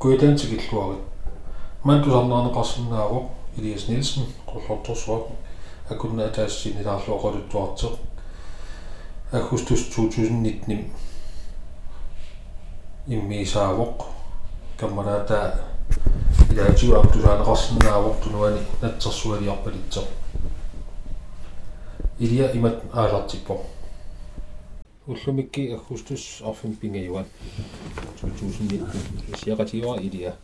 kuitaantikilluarit mantусарнаарнеқарсинаавоқ Elias Nielsen qollortorsuaq akunna ataassinilaarluoqaluttuarteq augustus 2019 иммисаавоқ камманаата илаатигу артусаанеқарсинаавоқ тунуани натсерсуалиарпалитсеқ илия имат аалартиппо уллумикки аггустус арфим пингаюан 2019 исиақатиуа илия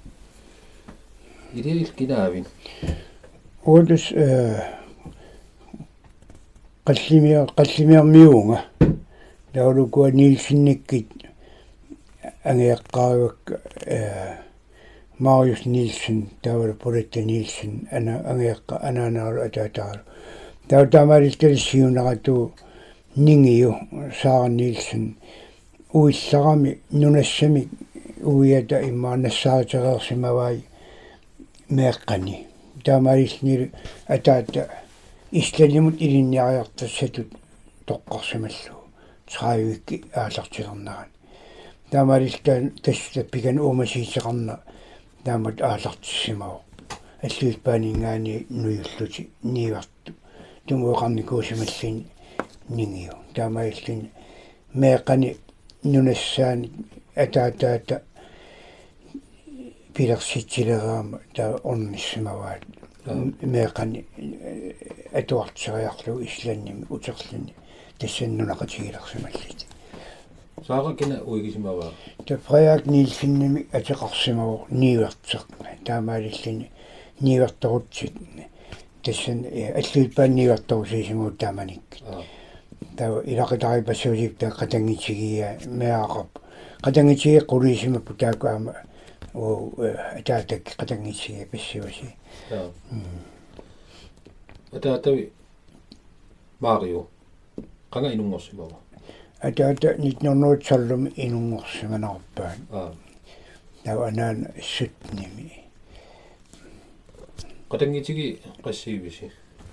илия илкинаавин уутус э қаллимиа қаллимиармиуунга таулукуа нилсинниккит ангеэккаагак э Marius Nielsen таавал Полетта Nielsen ана ангеэкка анаанаалу атаатаару таа таамалистер сиунарату нингиу Сара Nielsen. Уилларами нунассами уиата иммаанассаатерерсимавай меэккани таамалиснил атаата ислалимут илинниариартассатут тоққарсималлу траавикки аалартилернаран таамалистан тасса пиган уумасиисеқарна таамат аалартиссимао аллуит паанингаани нуйуллути нииварту тумуоқарникуусималлин нингиу таамаиллин меэқани нунассаани атаатаата пилерситсилераама таа орниссимаваат меэқани атуартсериарлу исланними утерлани тассаннунақатигилерсималлит сааракина уигисимаваа та фраяак нилсинними атеқарсимавоо ниивертеқ таамаалиллини нииверторутсит тассан аллуит паанниивертарусиисимуут тааманик таа илақитари пассуусик таа қатангитигия меақап қатангитиги қулисимаппу таакуама оо атаатак қатангитиги пассуаси атаатави марио. Қанга инунгорсимава атаата 1900 инунгорсиманарпаан таа анаан суттними қатангитиги qassiivisi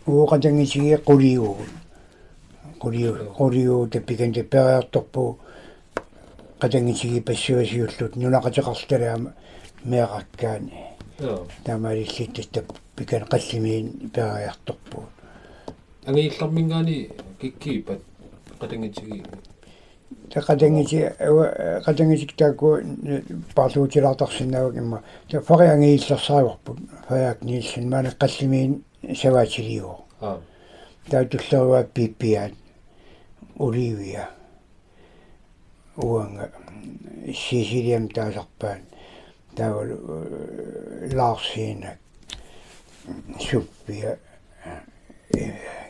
уу қатангитиги қулиугу қулиу қулиу таппикен таппериарторпу қатангитиги пассуасиуллут нунақатеқарлалаама меақаккаани таамаалиллит таппикан қаллимиин периарторпу ангииллармингаани киккиипат қатангитиги тақатангити қатангитик таакку парлуутилаартарсинаагу имма та фари ангииллерсаагорпут фаяак нилсин маана қаллимиин саваатилиуо аа таа туллеруа пиппиаат оливия уанга сисилиам таасарпаан таавал ларсиина суппия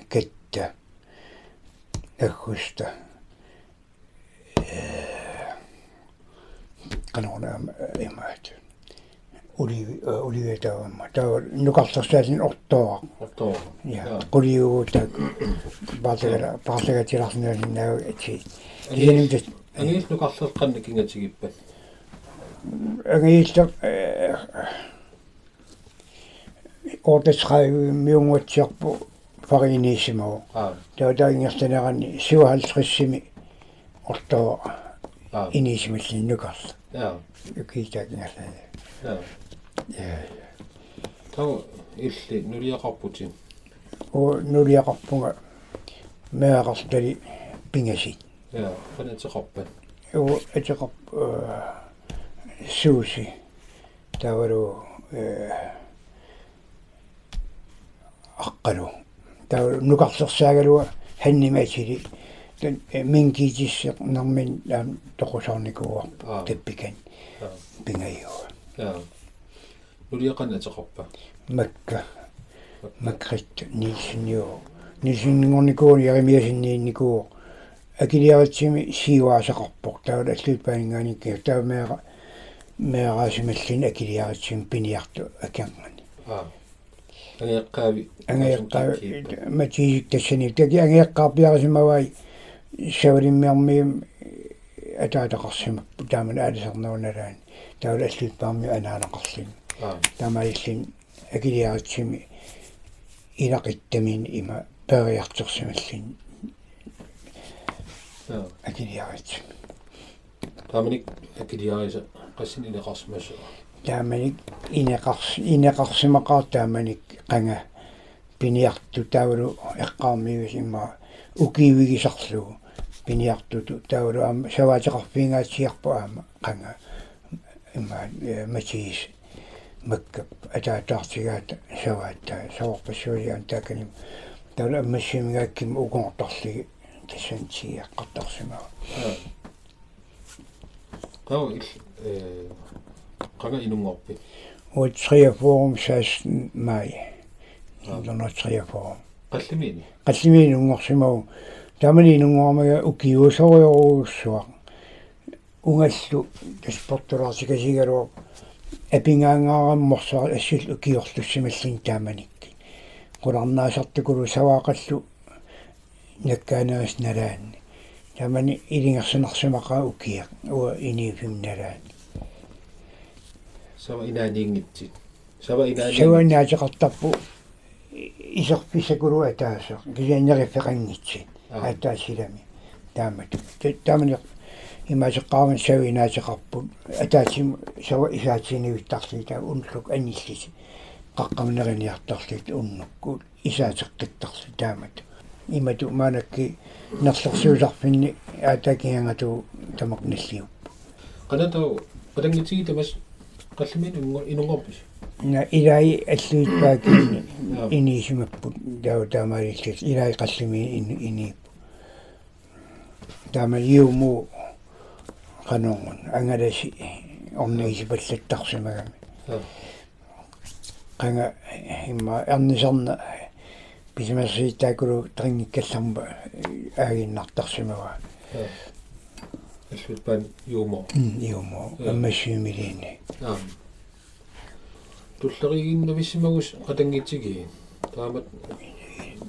кетта аггуста канаона имаат оливи оливи таама таа нукарлерсаалин ортоо ортоо я коливуута баатера баатера тирарнериннаа ати линэмд ангиил нукарлерқанна кингатигиппат ангииллер ордэсхай миунгуатсиарпу фаринисимоо таа таингерстанерани 57 ортоо инисималлин нукарла я укиитаагингерлаа я я тау илли нулиақарпутин о нулиақарпунга меақартали пингасит я фанатеқарпат о атеқарп суси тавару э аққалу тав нукарлерсаагалуа ханнимаатили тан минкитиссеқ нармин таам тоқусаарникуа таппикан пингайуа я нулиақана теқарпа макка макрит ниснио нисингорникуун яримиасинниинникуу акилиаритсими сиуаасақарпоқ таала аллуиппаанингаанникки таамеэра меэраасималлин акилиаритсим пиниарту акиангани аа ангеэккаави ангеэккаави матиисик тассани таки ангеэккаарпиарисимавай савалиммиармиим атаатақарсимаппу тааман аалисарнауналаани таала аллуиппаарми анаанақарлин таамаиллин акилиаритсими илақиттамин има периартерсималлин акилиаритсими тааманик акилиариса qassini neqarsmasu тааманик инеқарс инеқарсимақар тааманик қанга пиниарту таавалу эққармиус имма укиивигисарлугу пиниартуту таавалу аама саваатеқарфиингаатсиарпу аама қанга имма матиис маккап атаатаартигаата саваатта саварпассуалиаан тааканим таавалу аммассимигаакким укоорторлиги тассантиаққартарсимаа таа ил э qanga inungorpi уут 3 16 май. Лоно 3 qallimiini qallimiin ungorsimau tamani nungoormaga ukiuusoriоруussуа унгаллу таспортулаартикасигалуа апингаангаарамморсаа ассул укиорлуссималлин тааманикки qulарнаасартукулу саваақаллу наккаанаас налаанни тамани илингерсинарсимақаа укиа. Уа иниифим налаани сава инаниингитсит сава инаани саванаатеқартарпу исерписакулу атаасо. Кисианнериффеқангитси атаасилами. Таамат. Таамани имаасеққарман савинаатеқарпут атаатим сава исаатсинивиттарли таа унлук аниллиси қаққамнериниартарлит уннукку. Исаатеққиттарли таамат. Имату маанакки нерлерсуусарфинни аатакиангату тамақ наллиуппу qanatau qatangitigi tamas qallimiin inungorpis на илай аллуитпаакини инисимаппут таа таамаалиллис илай қаллими ини таамалиуму канонгун ангаласи орнигисипаллаттарсимагами qanga imma ernisarna писимассиитаакулу тарингиккалларма аагиннартарсимава аллутпан юумо. Юумо аммассиумилиини аа туллеригиннависсимагус qatangitigi таамат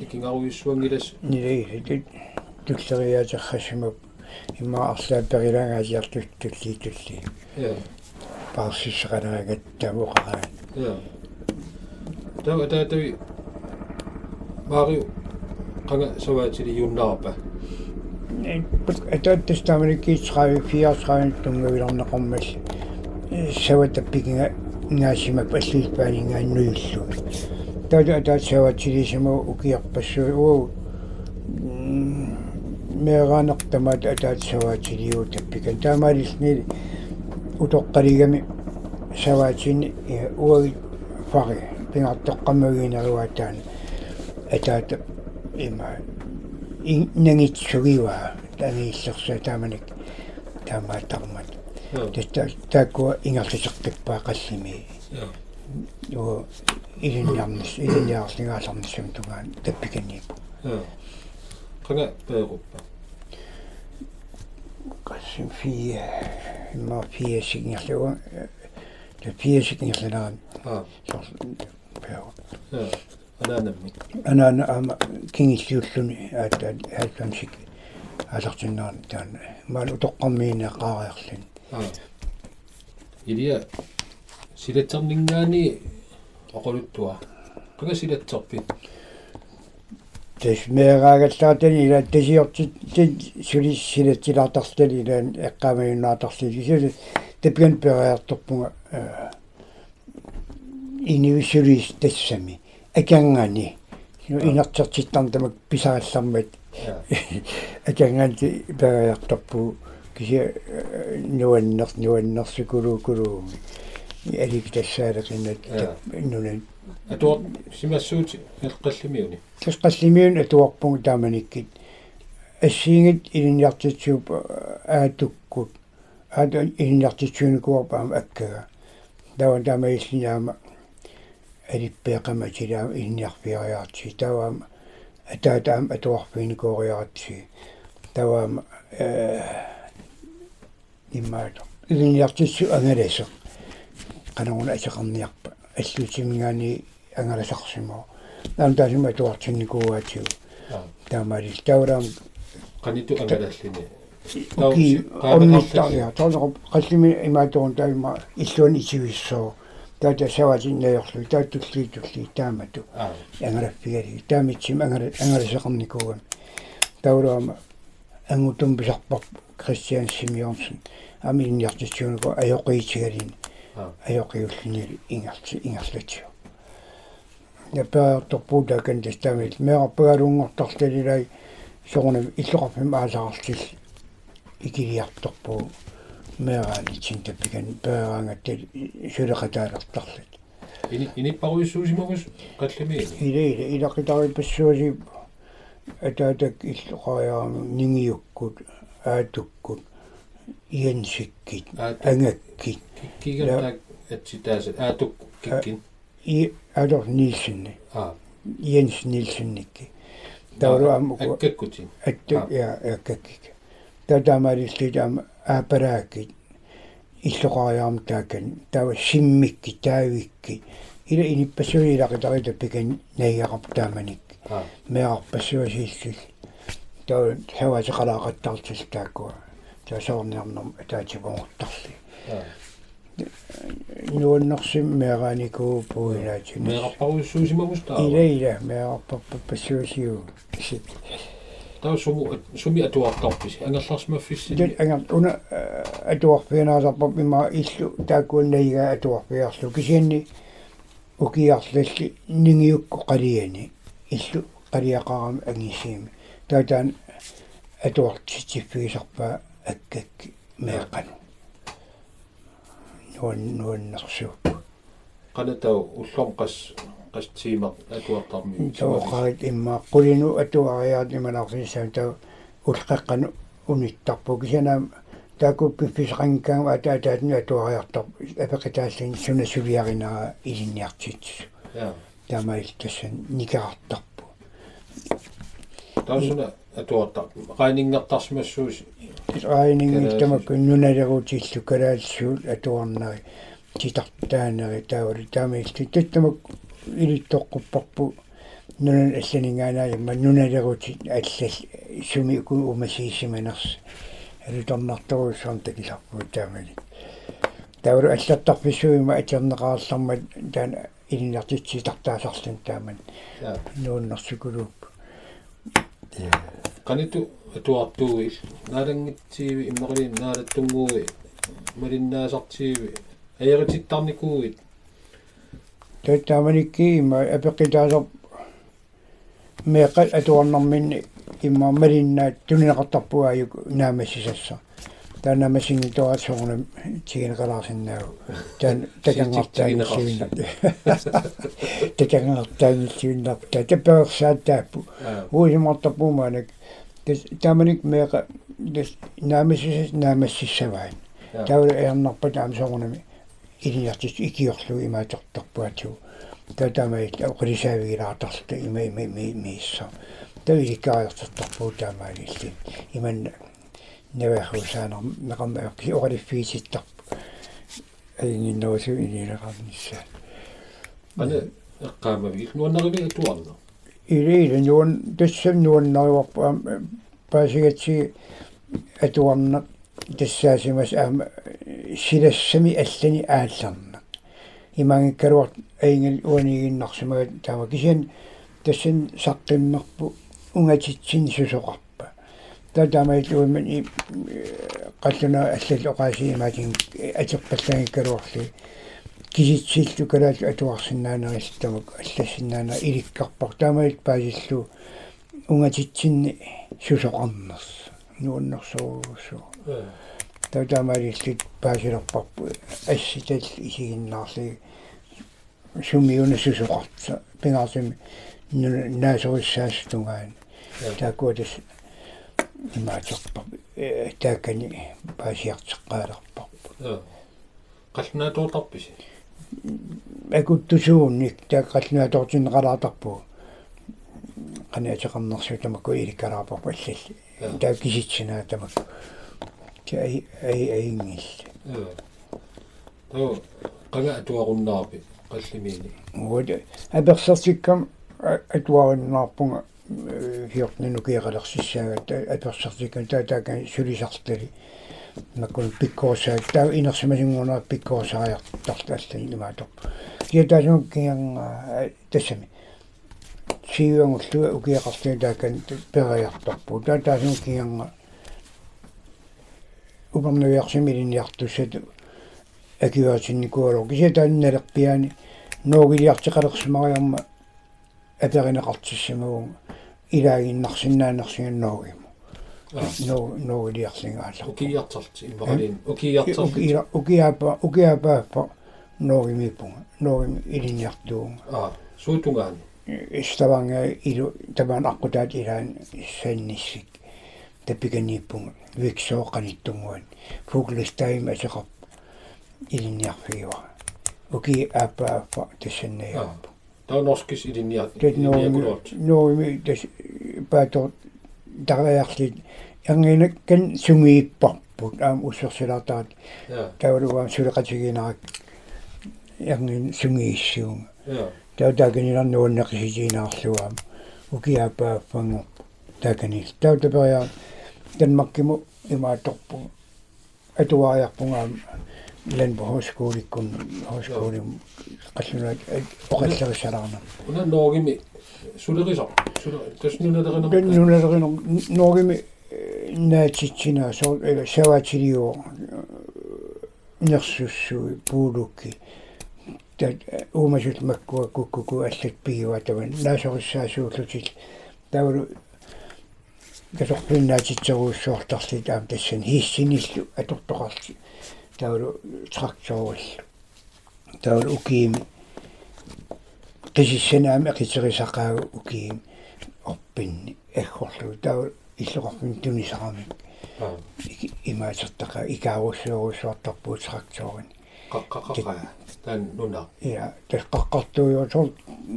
икингаруйуссуангилас нилаи туллериаатерхасимап имма арлаапперилагаасиартут тулли тулли я паарсиссақалагат тавоқараа я тава таатави мариу qanga саваатили юннаарпа атааттас тааманикки 34 тунгавиларнеқармал саватаппикинга ngaasima паллииппаанинга аннуйуллу таа таа саватилисимо укиарпассуи уу меэгаанертамаат атаат саватилиу таппикан. Таамаалисни утоққалигами саваатини уаги фари пингартоққамагинеруатаан атаат има нангитсугива танииллерса тааманик таамаатармат. Тэстэ тааккуа ингерлисертиппаа қаллими. Юу илинниарнис илинниарлингааларнисам тугаан таппиканнииппу qanga peeruppa qassим фие. Имма фие сигнерлуа тэ фие сигнерлаан аа пео я анаанамми анаана ама кингиллиуллуни аатаа хааллансик алартиннаан таан маал утоққармиина қаариарлин аа илия силатсарнингаани оқолуттуа qanga силатсарпит тэс меэраагаллаатани ила тасиортит сулис силатсилаартарлали илаан эққамаюннаатарлили сулис тапган пераартарпунга инивисулис тассами акангани инартертиттарн тамак писааллармат акангаанти пераартарпу кися нуаннер нуаннерсукулуу алик тассаалеқинат нунан атуар симассуути эққаллимиуни тас қаллимиун атуарпугу тааманиккит ассиингит илиниартитсууп аатуккут аата илиниартитсууникуарпаам аккага. Тава таамаиллинаама алиппеэқама тилаа илиниарфиариарти таваама атаатаам атуарфиникоориаратси таваама э иммаата илиниартитсу ангаласо канагуна асеқарниарпа аллутимингаани ангаласарсимо наамтаасима туартинникууаатиу таамалил таулаам qanittu angalallini уки онниттариа таалеқо қаллими имаатуун таима иллуан исивиссоо таата саватиннаёрлу тааттулли тулли таамату ангалаффигари таамитсим ангала ангаласеқарникуугам таулаама ангутум писарпар Кристиан Симеонсен амилниартитсуунуку аёқиитигалин аёқиуллини ингерти ингерлатиу напаартарпуута кан тастамил меарпагалунгортарлалилай сорунам иллоқарпим аасаартил икилиарторпуу меараалитсин таппикан паараангаттал сулеқатаалертарлат ини иниппаруйссуусимагус қаллимиини иле иле илақитари пассуаси атаатак иллоқариарами нингиуккут аатуккут иенсиккит ангаккит кикигаттак атситаас аатук киккин и адор нилсинни а. Jens Nilssonikki. Tauru ammu аккаккутин атта я аккакки. Татамарилли таама аапераакки иллоqariarm таакан тава симмикки таавикки ила иниппасуилақитарита пикан наяақап тааманик меарпассуасииллил таа хавасеқалаақаттартил тааккуа таасоорниарнам атаатипонгортарли нуаннэрсим меарааникуу пуилаати меэрпаруссуусимагус таа ила ила меарпаппассуасиу таа суму суми атуартарпис ангерларсмаффисси ангер уна атуарпианаасарпап има иллу тааккууннаига атуарпиарлу кисианни укиарлалли нингиукку қалиани иллу қалиақарам ангисиими таатаан атуартитсиффигисарпаа аккакки меэқану нуан нуаннерсу qanatau ullom qas qastиимақ атуартарми. Тоохаат имма qulinu atuariaat ималарсисаа таа улқеққану униттарпу кисанаам таакуппиффисақангкаама атаатаатни атуариартар апеқитааллин суна сувиаринаа илинниартит таамаил тассан никаартарпу таусуна атуартар qaaninngертарсимассуус аинингиттамакку нуналерутиллу калаалсуут атуарнари титартаанери таавали таамаилти таттамак илиттоққуппарпу нунан алланингаанаа имма нуналерути аллал суми ку умасиисиманерс. Алуторнарторуссуам такисарпу таамали. Таавалу аллаттарписсуима атернеқаарлармат таана илинартитситартаасарлун тааман нууннэрсукулууп qanittu atuartuugi naalangittiivi immeqalin naalattunguugi малиннаасартииви аярититтарникуугит таттааманикки има апеққитаасар меэқа атуарнарминни имма малиннаат тунинеқартарпуааюк наамассисасса таанамасинги тоасорнам тигинеқалаарсиннаагу таан такангартаагиссуинна такангартаагиссуиннарпу тапперсааттааппу уусимартарпуумаанак тааманик меэқа наамассис наамассиссаваан таула эрнарпа таамсоорнами илиартис икиорлу имаатертарпуату татамаит оқрисаавигилаартарлута има има миисса тавиликкариартартарпуу таамаалилли иман навахусаанер неқармаақки оралиффииситтарпу аингинноосу илилеқарнисса ана эққаамави нуаннарили атуарна илиила нуан тассам нуаннариуарпа паасигатси атуарнақ тассаасимас аама силассами аллани аалларнақ имангиккалуар аингал уанигиннарсимага таама кисиан тассан саққиммерпу унгатитсин сусоқарпа татамаиллуиман и қаллуна аллал оqaасиимаатин атерпаллагиккалуарли киситсиллу калаалу атуарсинаанериллтамак аллассинаана иликкарпар таамаит паасиллу унгатитсинни сусоқарнерс нууннерсууссу татамаалиллит паасилерпарпу асситал исигиннаарлиги сумиуна сусоқарта пингаасими наасориссаастунгаан таакуатас имаатерпар тааккани паасиартеққаалерпарпу қалнаатуутарписи акуттусуунник тааққалнуаторсинеқалаартарпу qaниатеқарнерсу тамаку иликкалаарпарпу аллалли тааккиситсинаа тамаку ти ай ай айнгил. Тоо qanga atuaqunnaarpi qallimiini вот аперсертиккам атуариннаарпунга хиортнину киақалерсиссаагат аперсертиккам таатаакан сулисарлали наккун пиккоосаа таа инерсимасингуунаа пиккоосаариартарлаллани имаатор киатаасун кианга тассами сиуангуллуга укиақарлуи таакан периартарпу таатаасун кианга упернуиарсимилиниартуссат акиуатинникуалу кисатаанналерпиани нуугилиартеқалерсимариарма аперинеқартиссамагун илаагиннарсинааннарсиганнуугиму нуу нуугилиарсингаалла укиартарти иммақалин укиартарти укиапа укиапааппа нуугимиппунга нуугими илиниартуунга аа суутунгаани иставанга илу тамаан аққутаат илаан санниссик таппиканииппунга виксооқаниттунгуан фуглистаим асеқарп илиниарфигуа уки аапааппа тассаннаиарпу таунорскис илиниар тэт нууми нууми тас паатор тараярли ангина кан сунгииппарпут аам уссерсилаартаат таулуаам сулеқатигинарак ангин сунгииссуунга таутаагиниларнууннеқиситиинаарлуаам укиаапааффангор таакани таутапериа танмаккиму имаатторпу атуариарпунгаам ланбо хоскууликкун хоскуулим қаллунаат оқаллерисалаарна уна ноогими сулерисо таснуналеринер таснуналеринер ноогими наатитсина соо саваатилио нерсуссуи пуулукки тат уумасут маккуа куккуку аллат пигуа таван наасориссаасууллутил тавалу касорпиннаатитсеруussуартарли таам тассан хиссиниллу атортоқарли тавалу тракторуаллу тавалу укиими qisissanaaami aqiterisaqaagu ukiim orpinni aggorlu tau иллоқарпин тунисарамик имаасертаqa икаагуссуорусуартарпуу тракторин қаққақаа таан нуна я тасқаққартуйо сор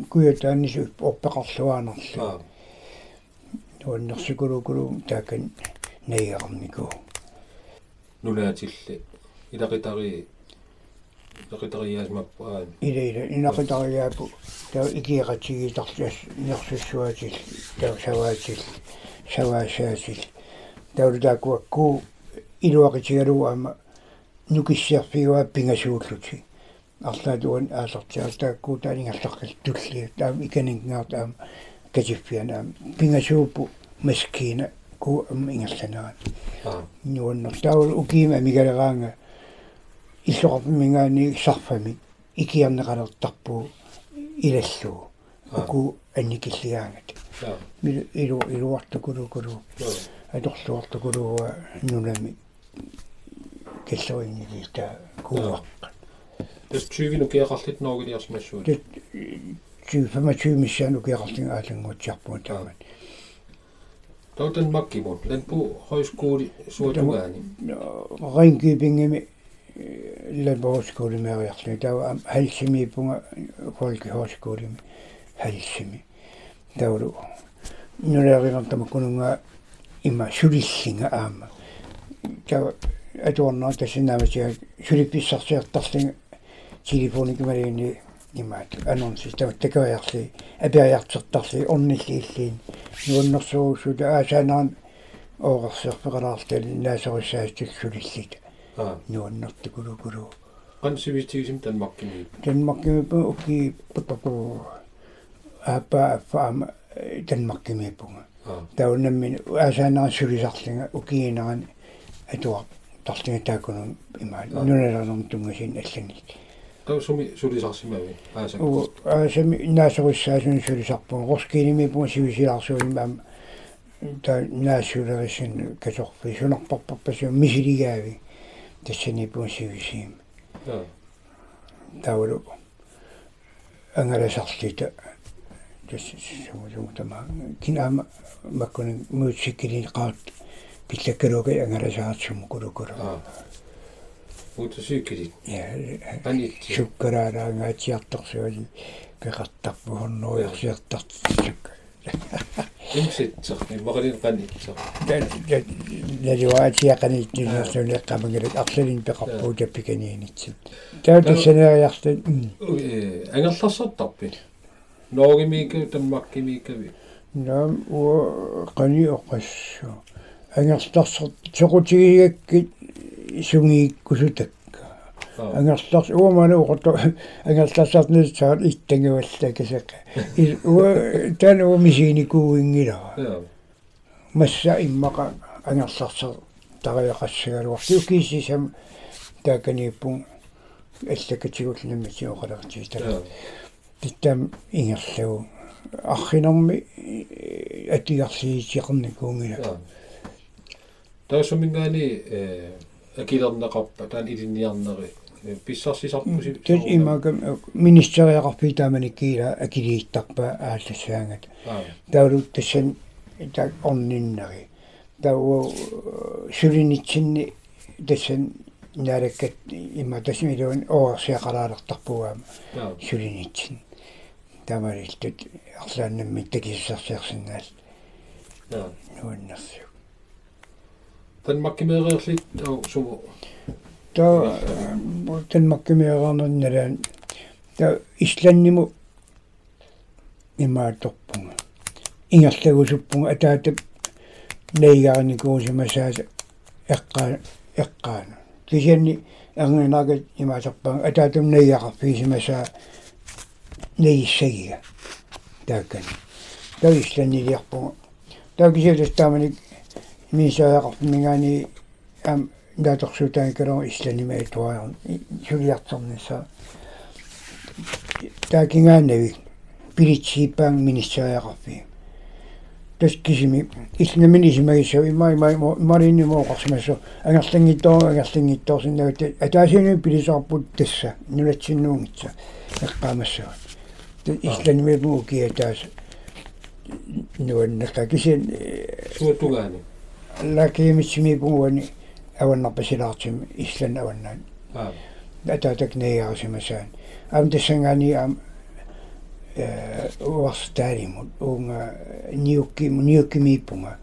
куятаанису орпеқарлуаанерлу туаннерсикулукулу таакан наиарнику нунаатилли илақитари илақитариаасмаппаан ила ила инақитариаапу таа икиақатигитарлас нерсуссуатил таа саваатил саваасаатил таулутаакуакку илуақитигалуаама нукиссиарфигуа пингасууллути арлаатуан аасартиар таакку таанингаллаққал тулли таам иканингаар таам катиффианаам пингасууппу маскиина ку ам ингерланаан нуаннер таул укиима мигалераанга иллоқарпимингаани сарфами икиарнеқалертарпуу илаллуу уку анникиллигаангат мил илу илуартукулукулу аторлуартукулуа нунами. Киллуиннилита кууаққа тас 20 нукиақарлит ноогилиарсимассуут тит 25 миссаану киақарлин аалангуутсиарпуун таамат таутан маккимут ланпу хойскуули суатугаани райнкипингими лабоскуули мериарлни таа халсимипунга фолки хоскуулими халсими таулу нулеэринартамаккунунга има сулиллинга аама таа атуарнаа тассинааматига сулипписсартиартарлинга телефоникималиини имаат анонси таа такаярли апиаяртертарли орниллииллиин нуаннэрсуугусута аасаанаан оорерсерпеқалаартал наасориссаатиксулиллит нуаннэртукулукулу qansivitigsim tanmakkimi танмаккимиппу уки паппу ааппа фаама танмаккимиппунга таунаммин аасаанаа сулисарлинга укиинерани атуа тарлинга таакунун имаа нуналернэрм тунгасин алланит таусуми сулисарсимави аасак аасами наасориссаасун сулисарпун роскинимиппунга сивисиларсуимаам та наасулерисин касорфи сунарпарпарпасу мисилигаави тассаниппунга сивисиим таулу ангаласарлита тассамулуутама кинаама маккуни муутсиккилин qaat пиллаккалуга ангаласаартсуму кулукула уутсиккилит я анитти суккалаагаатиарторсуали пеқартарпу хорнуиарсиартартсук имситсер иммақалин қанитсер налуаатиақаниттунерсулеққамагилак арлалин пеқарпуу таппиканиинитсит таутассанериартат ангерларсартарпи ноогимиика таммаккимиикави нам уа қани оқассу ангерларсер теқутигиаккит сунгииккусутак ангерларс уумана уқорто ангерларсартнис таат иттангавалла касеққа уа тану мисиникууингила масса иммақа ангерларсер тартариақассагалуар тукиисисам тааканииппун аллакатигулнамми сиоқалертиитала титтам ингерлагу архинерми атигарсиитиқарникуунгила таасумингаани э акилернеқарпа таан илинниарнери писсарсисарпуси тэс имагам министериақарпи тааманиккиила акилииттарпа ааллассаангат таулут тассан так орниннери тау сулинитсинни тассан наараккат има тасмилуун оорсиақалаалертарпугаама сулинитсин. Тамарилтут арлааннамми такиссарсиарсинаал нуаннерсиу танмаккимеериерлит тау суму таа танмаккимеераарнерналаан таа исланниму имаатторпунга ингерлагусуппунга атаатап нейгаарникуусимасааса эққаа эққаана кисианни ангинаагат имаасарпаан атаатум нейгақарфиисимасаа нейиссагига тааккан тависланнилиарпунга таакисиалас тааманик мисаақарфмингаани ам даторсутаан калоо исланима туаа сулиартернисаа таакингааннави пилитсиипаан министериақарфи тас кисими иллнамини симагиссав имма има марини моқарсимассу агерлангиттоо агерлангитторсиннагат атаасини пилисаарпут тасса нулатсиннуунгитса эққаамассава илланимипу кия таас нуаннака кисин суутугаани лакиимитсимипугуани аваннарпасилаартим иллан аваннаан атаатак неяарсимасаан ам тассангаани ам уарстааримут уунга ниукки ниуккимииппунга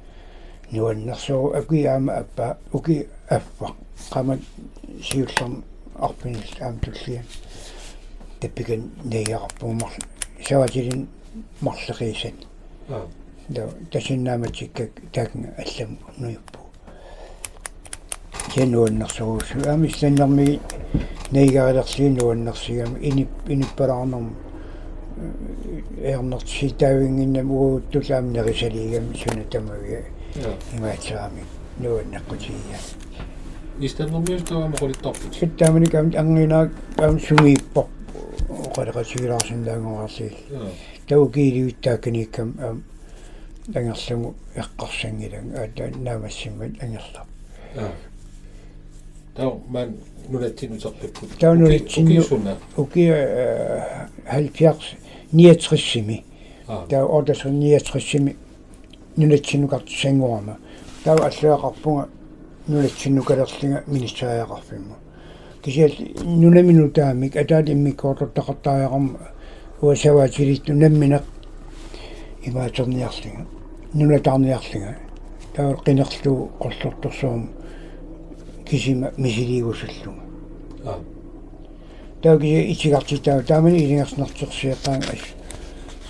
нуаннерсоо акуяама аппа уки аффа qama siullern arpinis aam tullian tappikan neiaqarpumar savatilin marleqiisat да тасиннааматиккак таакнга аллам нуйуппу кенуаннерсуусу аамилланнэрми нейгаалерлиинуаннерсигами инип иниппалаарнерм эрнертситаавингиннам угууттулаамнерисалигам сунатамаги имаатсаами нуаннаққутигия истернэрмиус таама qulittarput ситтааманик ам ангинаак ам сумииппо оқалеқатигилаарсиндаангорарли тау кииливиттаакканиккам ам ангерлугу эққарсангилан аата наамассиммат ангерлар нулатсинутерпиппут тау нулатсинну уки 70 69-сими таа одас 69-сими нулатсиннукартсангуама таа аллуақарпунга нулатсиннукалерлинга министериақарфимма кисиал нунаминутаамик атаат иммиккоортортақартааярам уасаваатилитту намминеқ имаатерниарлинга нулатаарниарлинга таа қинерлу qollortorsuum кисима мисилиигусуллуга тааги итигартитаа таамани илингерснэртерсиақаан ас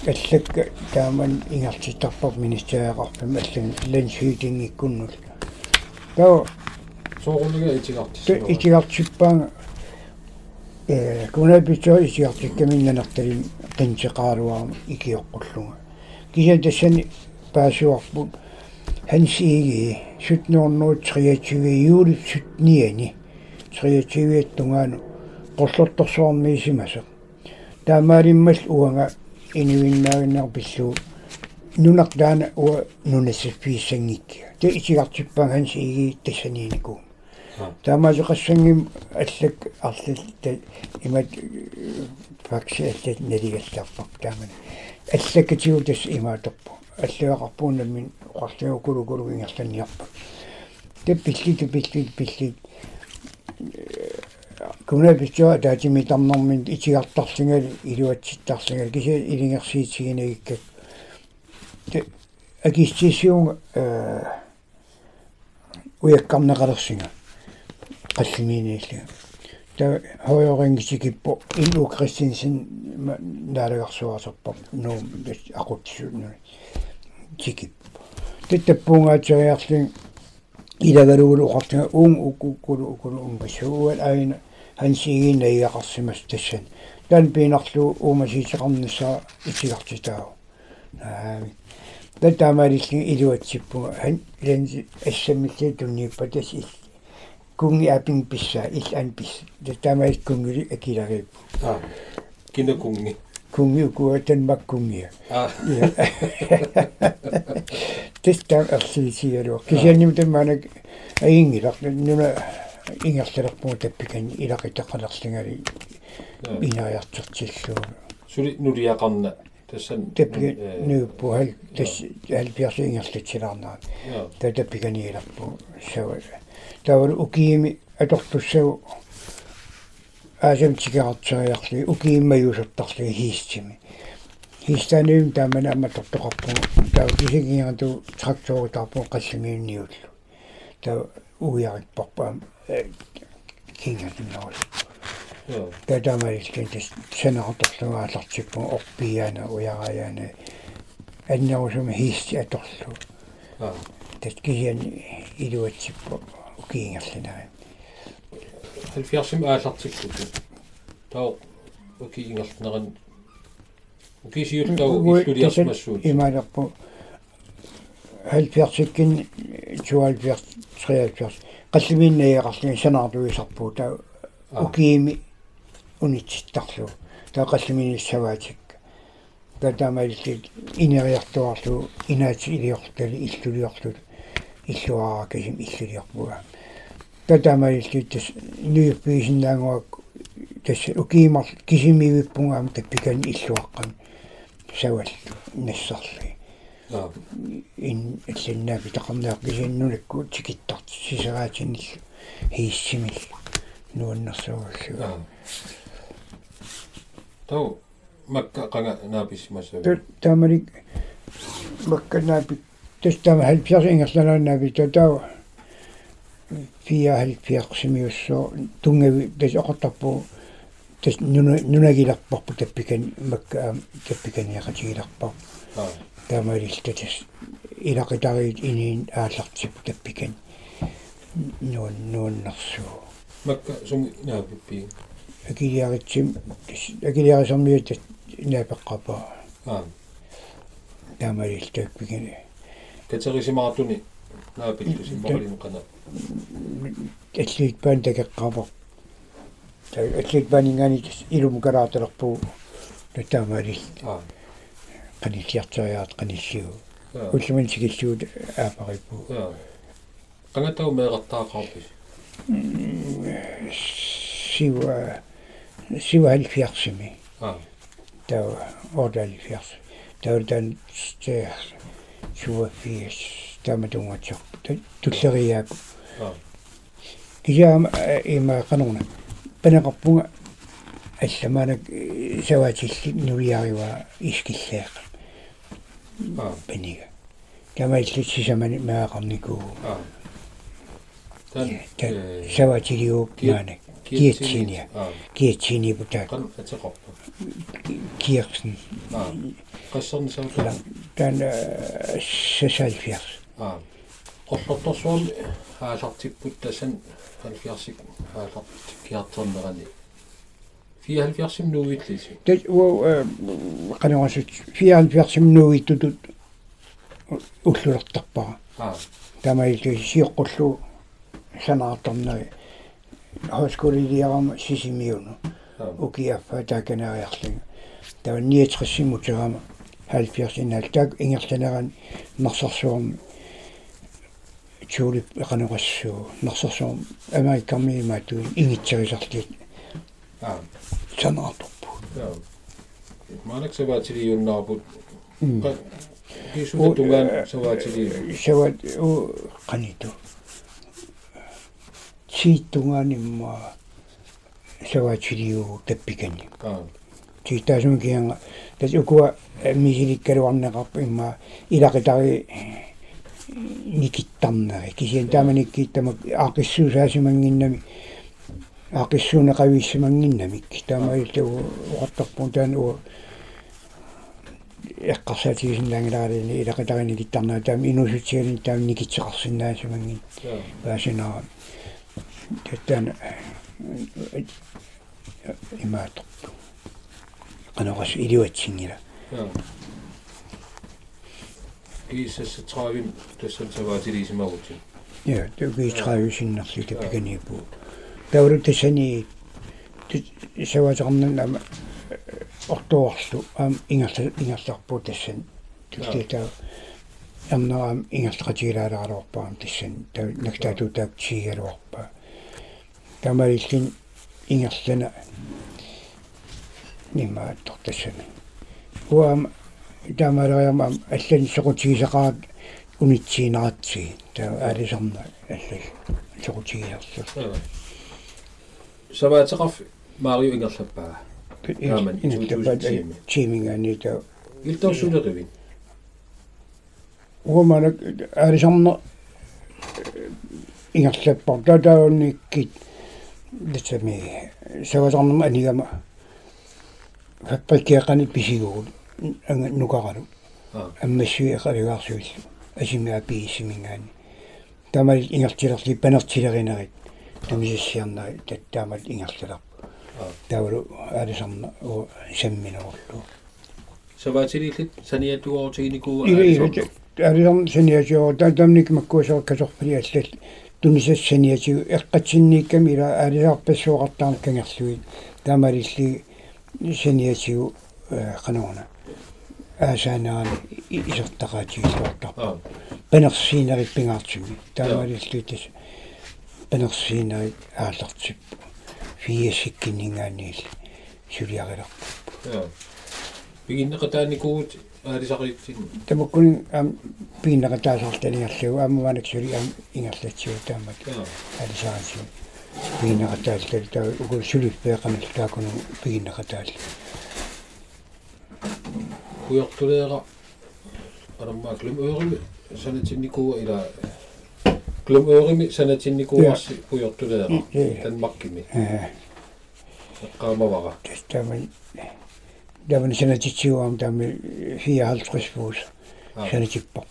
аллакка тааман ингартиттарпар министериақарпам аллан лансуитингиккуннул таа соорунага итигартис итигартиппаан э кунапичо итигартиккаминнанерталим qintiqaaluarum ikiоqqulluga kisa tassani 23 juuli sutniani 23 tungaanu qollortorsuarmiisimaseq таамаалиммал уанга инивиннаагиннарпиллуу нунақ таана уа нунассаффииссангиккиа та итигартиппаан ханси иги тассаниинику таамаасеқассангим аллак арлил имат факси аллат налигаллаарпак таамани аллаккатигу тас имааторпу аллуақарпуунаммин оқарлигу кулукулугингерланниарпак та пиллиту пиллит пиллит кунапичуа таатими тарнэрмин итигартарлингали илуатситтарлингали киса илингерсиитсигинагиккак акистисиунга э уяккарнеқалерсинга қаллиминииллига та хоёрингисикиппо ину кристинсин наалагарсуасерпар нуу акутсуунну тикип титтаппунгаатериарлин илагалугулу уқартига уун уккуккулу укулу умпассууат аина хансигиина иақарсимас тассан тан пинарлу уумасиитеқарнissaа итигартитаа аами. Татаамаалилли илуатсиппуга хан ланси ассаммиллии туннииппа тас ил кунги апин писса ил ан пис татаамаал кунгили акиларииппу. Аа кинакунги кунги укуа танмаккунгия аа тестам арсиисиалуа кисианним таммаанак аингилар нуна ингерлерпуу таппикан илақитақалерлингали инариартертиллуу сули нулиақарна тассан таппик нууппу хал тас алпиарли ингерлитсилаарнаа та таппиканииларпу сава тавар укиими аторtussагу аасам тикеартсериарли укииммаюусартарли хийссими хийстаниум таамана амма тортоқарпуг таа кисигингарту тракторитарпуг қаллимиунниуллу таа уиариппарпаа кингатиннарули таа таамалискин тас санаартарлугаалартиппу орпиаана уяраяана аннерусума хийсси аторлу тат кисиани илуатсиппу укиингерлинари 70-м аалартиллута таа укиингерлнеран укисиутта иллулиарсмассуут имаалерпу 70-кин 72 73 qallumiinnajiaqarlugin sanarluisarpuu taa ukiimi unitsittarluu taa qallumiinissavaatikka taa taamalitit ineriartuarluu inaati iliortali illuliorlut illuaarakasim illuliorpugaa татамалли тас нуйппиисиннаангуак тас укиимар кисимивиппунгаам таппикан иллуаққан саваллу нассарли ин иллиннааpi тақарнеақ кисиннулакку тикиттарт сисераатинил хииссимил нуаннэрсугаллуга тау макка қанга нааписсимасаа таамалик макка наапи тастама халпиарс ингерланаанааpi татаа фиа халпиарсимиуссоо тунгави тас оқортарпу тас нуна нунагиларпарпу таппикан макка таппиканиақатигиларпар таамалиллатас илақитариит иниин ааллартиппу таппикан нуун нууннэрсуу макка сум наапиппи акилиаритсим акилиарисармиут наапеққапаа аа таамалил таппикан катерисимаартуни пан такеққапа атлит панингани илум таамалил аа qanilliartoriaat qanilliu уллуман сигиллуут аапариппу qangatau meeqartaaqarpis сива сива алфиарсими аа таа ордалфиарс таутан стех чуафиас таматунгатсо туллериаап аа кисаама има кануна. Панеқарпунга алламанак саваатилли нулиариуа искиллеэқ пенига камаиллит сисамани маақарникуу тан саваатилиу маанак киатсиния киатсини бута. Кан атеқарпа киерсен qassarni sautala тан сасалфиарс аа qollortorsuarmi haasartipпут тасан 70 haasart kiarternerani 74 nuuиллisi тэт уу канавасут 74 минуиттутут уллулертарпара аа тамаилу сиоққуллу санаартарнаги хосколилиарама сисимиуну укиаффа тааканариарлуга тава 69 70 инал таак ингерланеран нарсарсуарми чуулип эқанеқассуу нарсарсуарми америккармиимаатуин ингитсерисарлит аа санаартарпу манак саваатилиуннаарпут кисута тунгаан саваатили сават у каниту сииттунганимма саваатилиу таппикани аа титаасун кианга тас укуа мисиликкалуарнеқарпу имма илақитари никиттарнери кисиан тааманиккииттамак аақиссуусаасимангиннами аақиссуунеқавииссимангиннамик таамаилтагу уқартарпун таан у эққарсаатигисиннаангилаарини илақитарини киттарнаа таам инусутсигалин таам никитсеқарсинаасимангин паасинаа тэттан имаатарпу qanoqas iliuatsiнгила пииссассатраавим тассан саваатилисимагутин ja тугиитраависиннерли тапиканиипу тауру тасани саваатеқарнан ама ортуарлу аам ингерла ингерларпуу тассан тултитаа амнаам ингерлақатигилаалаарорпаам тассан таа нактаату таак чигалуарпаа тамариллин ингерлана нимааттор тассами уам тамараама аллани соқутигисақаат унитсиинератси таа алисарна аллал соқутигиарлу саваатеқарф марио ингерлаппаа Aamen, tiimingaani tau илторсулеривин уумана алисарна ингерлаппар татаунниккит дэтсами савасарнама анигама фаппаккиақани писигуут анга нукаралу аммассуи эқалугаарсуиллу асимиа пиисимингаани тамал ингертилерли панертилеринерит тумисиссиарнари таттаамал ингерлаларпу таулу алисарна у самминоорлу саваатилиллит саниатугоортигиникуу иви алисарна саниатиоо татамник маккуусоо касорпали аллал тунисас саниатигу эққатсинниикками ила алисарпассуоқартаама кангерлуи таамалилли саниатигу аасаанаани исертақаатигиллуартарпа панерсиинерит пингаартими таамалилли тас панерсиинерит ааллартиппу фиасиккинингаанниил сулиариларпу пигиннеқатааникуут аалисақиттин тамаккун ам пииннеқатаасарталингерлугу ааммаанак сули ам ингерлатсиу таамат алисаасиу пииннеқатааллал таа угу сулит пеэқамил таакуну пигиннеқатаал куйортулеера араммаа клум øörimi санатинникуа ила клум øörimi санатинникуарси куйортулеера танмаккими qaamavara тастаман даван санатитсиуам таами 54 пуус санатиппа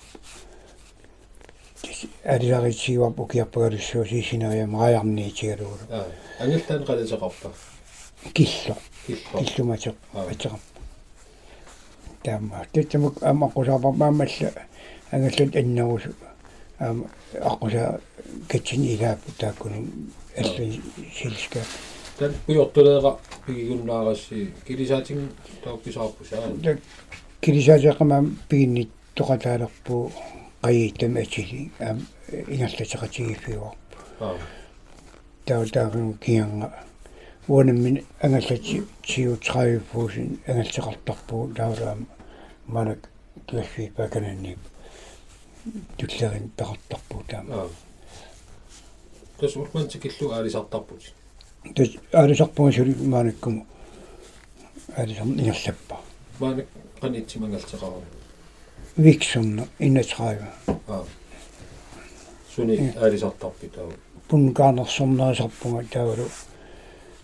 алисаритсиуап укиарпагалуссуу сисинариам раярниитигалугу ангалтаан қалисеқарпа килло киллуматеқ атеқам таама тэттамук амаққусаапармаамалла ангаллут аннагусу аама аққуса катсин илаапу тааккуну аллу силска тан уйортулеера пигигуннаарасси килисаатин таупписаарпусаа килисаатеқамаам пигиннит тоқатаалерпу qayiittam atili am ingerlateqatigifiuarpu tau taarun kianga uanammin angallati tiutraayuppuusin angalteqartarpu taulaam manak tuassi pakananni tullerin peqartarpu taama tas urman tikillu aalisartarput tas aalisarpunga suli maanakkumu aalisarm ingerlappa maanak qanittimangalteqaru виксунна иннатраага аа суни аалисартарпи таа пункаанерсорнерисарпунга таавалу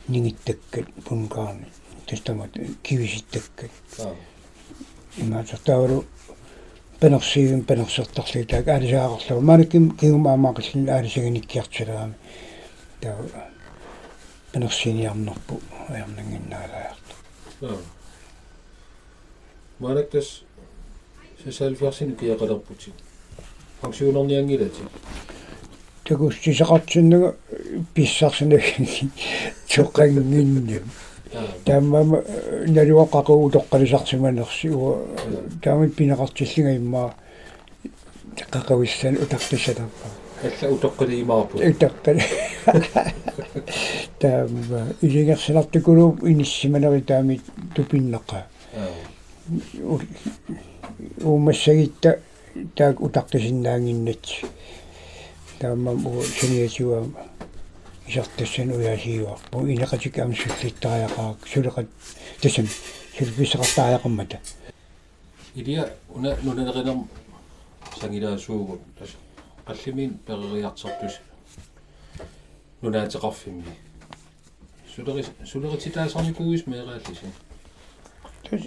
Ik heb het niet te kunnen doen. Het is een kibisje. Ik heb het niet te kunnen doen. Ik heb het niet te kunnen doen. Ik heb het niet te kunnen doen. Ik heb het niet heb het niet te kunnen. Ik heb het niet te kunnen doen. Maar ik heb het niet te kunnen doen. Ik. Такуссисақартиннага писсарсинагин тоққангинним тааммама налуаққақу тоққалисартиманерси уа таамит пинеқартиллинга имма қақависсан утартассаларпа алла утоққалиимаарпу утоққали таамма илингерсинартукулуу иниссиманери таамит тупиннеқа уумассагитта таак утартасиннаангиннат тааммам уу синиасуам исартассан уясиуарпу инеқатик амсуллиттариақаак сулеқат тасам сулписсақартариақаммата илия уна нунанеринерм сангилаасуугут тас қаллимин перериартертус нунаатеқарфимми сулери сулерититаасарникуис меерааллиси тас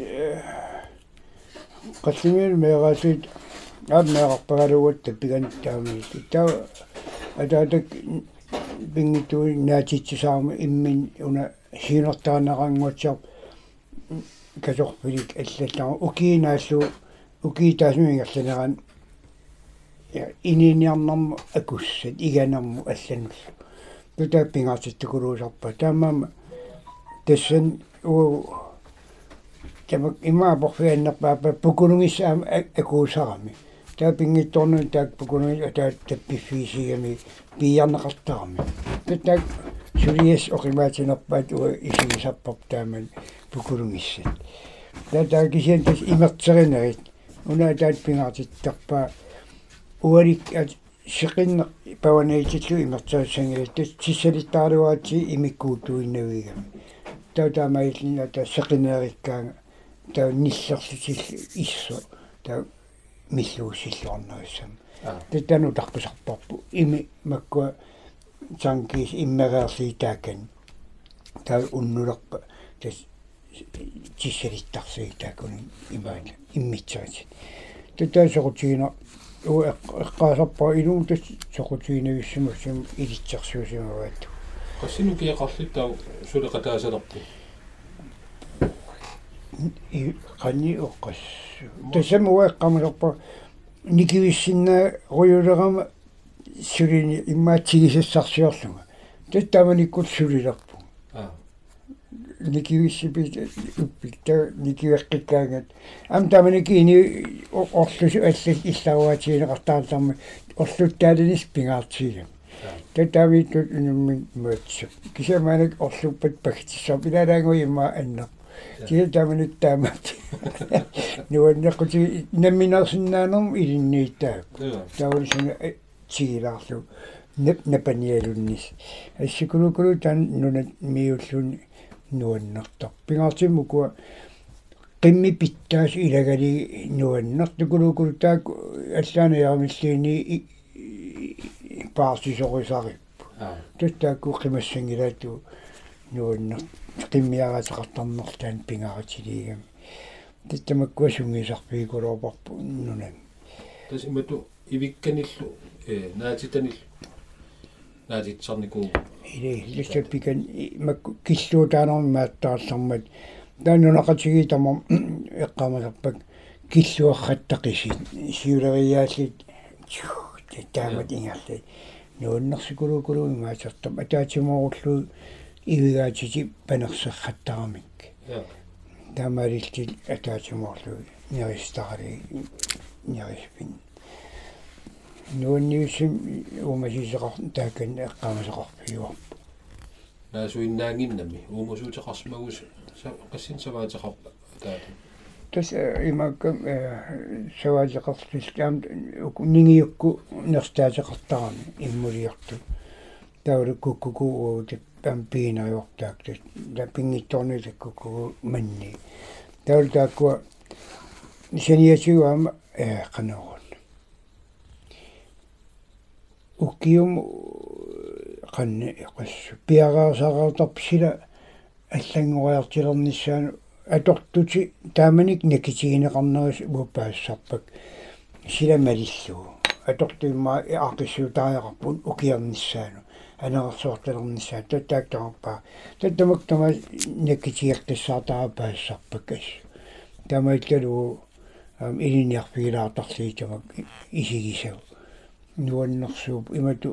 qassimiil meeqaasiit aap meeqarpagalugут tappigan taami tau ataatak pingitui naatitsisaamu immin una siinertaanaqanguatsiar kasorpilik аллаллаа укиинаассу укиитаасмингерланеран ининиарнарму акуссат иганарму аллануллу тутааппингаатиттукулуусарпа таамаама тассан уу тамак има борфианнерпаапа пукулунгиссаама акуусарами таа пингитторну таак пукулунги атаа таппиффиисигами пиярнеқартарами татак сулиас оқимаатинерпаат уа исигисарпар тааман пукулунгиссат таа таа кисиан тас имертеринерит уна таат пингаатиттарпаа уарик сиқинне паванеитиллу имертаасангилаттас тиссалиттааруаати имиккуутуиннавигами таа таамаиллина таа сеқинеериккаага таа ниссерлутил иссо таа миллуусиллуарнаруссам таттану тарпусарпарпу ими маккуа цангис иммереерлиитаакан таа уннулерпа тас тиссалиттарсуитаакуни имаат иммитсаати таттаа сокутигина уу эққаасарпа илуу тас сокутигинависсимассим илитсерсуусимаваатту qassinu kiaqarlittau suleqataasaleqpu и qanni oqqas тасамуа эққамасарпа никивиссиннаа руйулерама сулини иммаатсигисассарсиорлуга таттаманиккут сулилерпу никивиссипит уппитта никивеққиккаагат ам таманики ини орлусу аллас илларуатиинеқартаарларми орлуттаалинис пингаартигам таттавиттут инумми мөтсу кисаманак орлуппат пагтиссаа пилалаангуи имма аннер тиа таманит таамат нуаннеққути намминарсиннаанерм илиннииттаа таулисуна тигилаарлу неп напаниалуннис ассикулукулу тан нунат миуллун нуаннартар пингаартиммукуа qimmi pittaas ilagari nuannartukuluukulu taak аллаанаярмиллиини paarsisorisarippu таttaakku qimassangilatu nuanner qimmiaraataqartarnertaan pingaratiliigami tattamakku sungisarpiikulorparpu nunam tas imatu ivikkanillu э наатитанил наатитсарникуу или лиссаппикан макку киллуутаанерми мааттааллармат таанунақатиги тамам эққамасарпак киллуарраттақисит сиулериааллит таамат ингерлит нууннэрсикулукулуи маасертам атаатимооруллу ивигаатити панерсерраттарамик таамаалилти атаатимоорлу неристари нериспин нуунниусим умасисеқар таакан эққамасеқарпиуарпу наасуиннаангиннами уумусуутеқарсимагус qaссин саваатеқарпа таата тас имакка саваатеқарлискаам нингиукку нерстаатеқартарами иммулиарту тауру куккуку таппам пиинариортаак та пингитторни таккуку манни. Тауру тааккуа сениасиуама э канаорун уккиум qanni iqassu piagaasaqartarpsila аллангуаартилерниссаану аторtути тааманик накитигинеқарнерис ууппаассарпак силамалиллуу атортуимма аақиссуутаариақарпун укиерниссаану анерсуорталерниссаа таттаактарпаа таттамак тама накитигертассаартаа паассарпак ас тамаиллалуу ам илиниарпигилаартарлиитамак исигисав нуаннэрсууп имату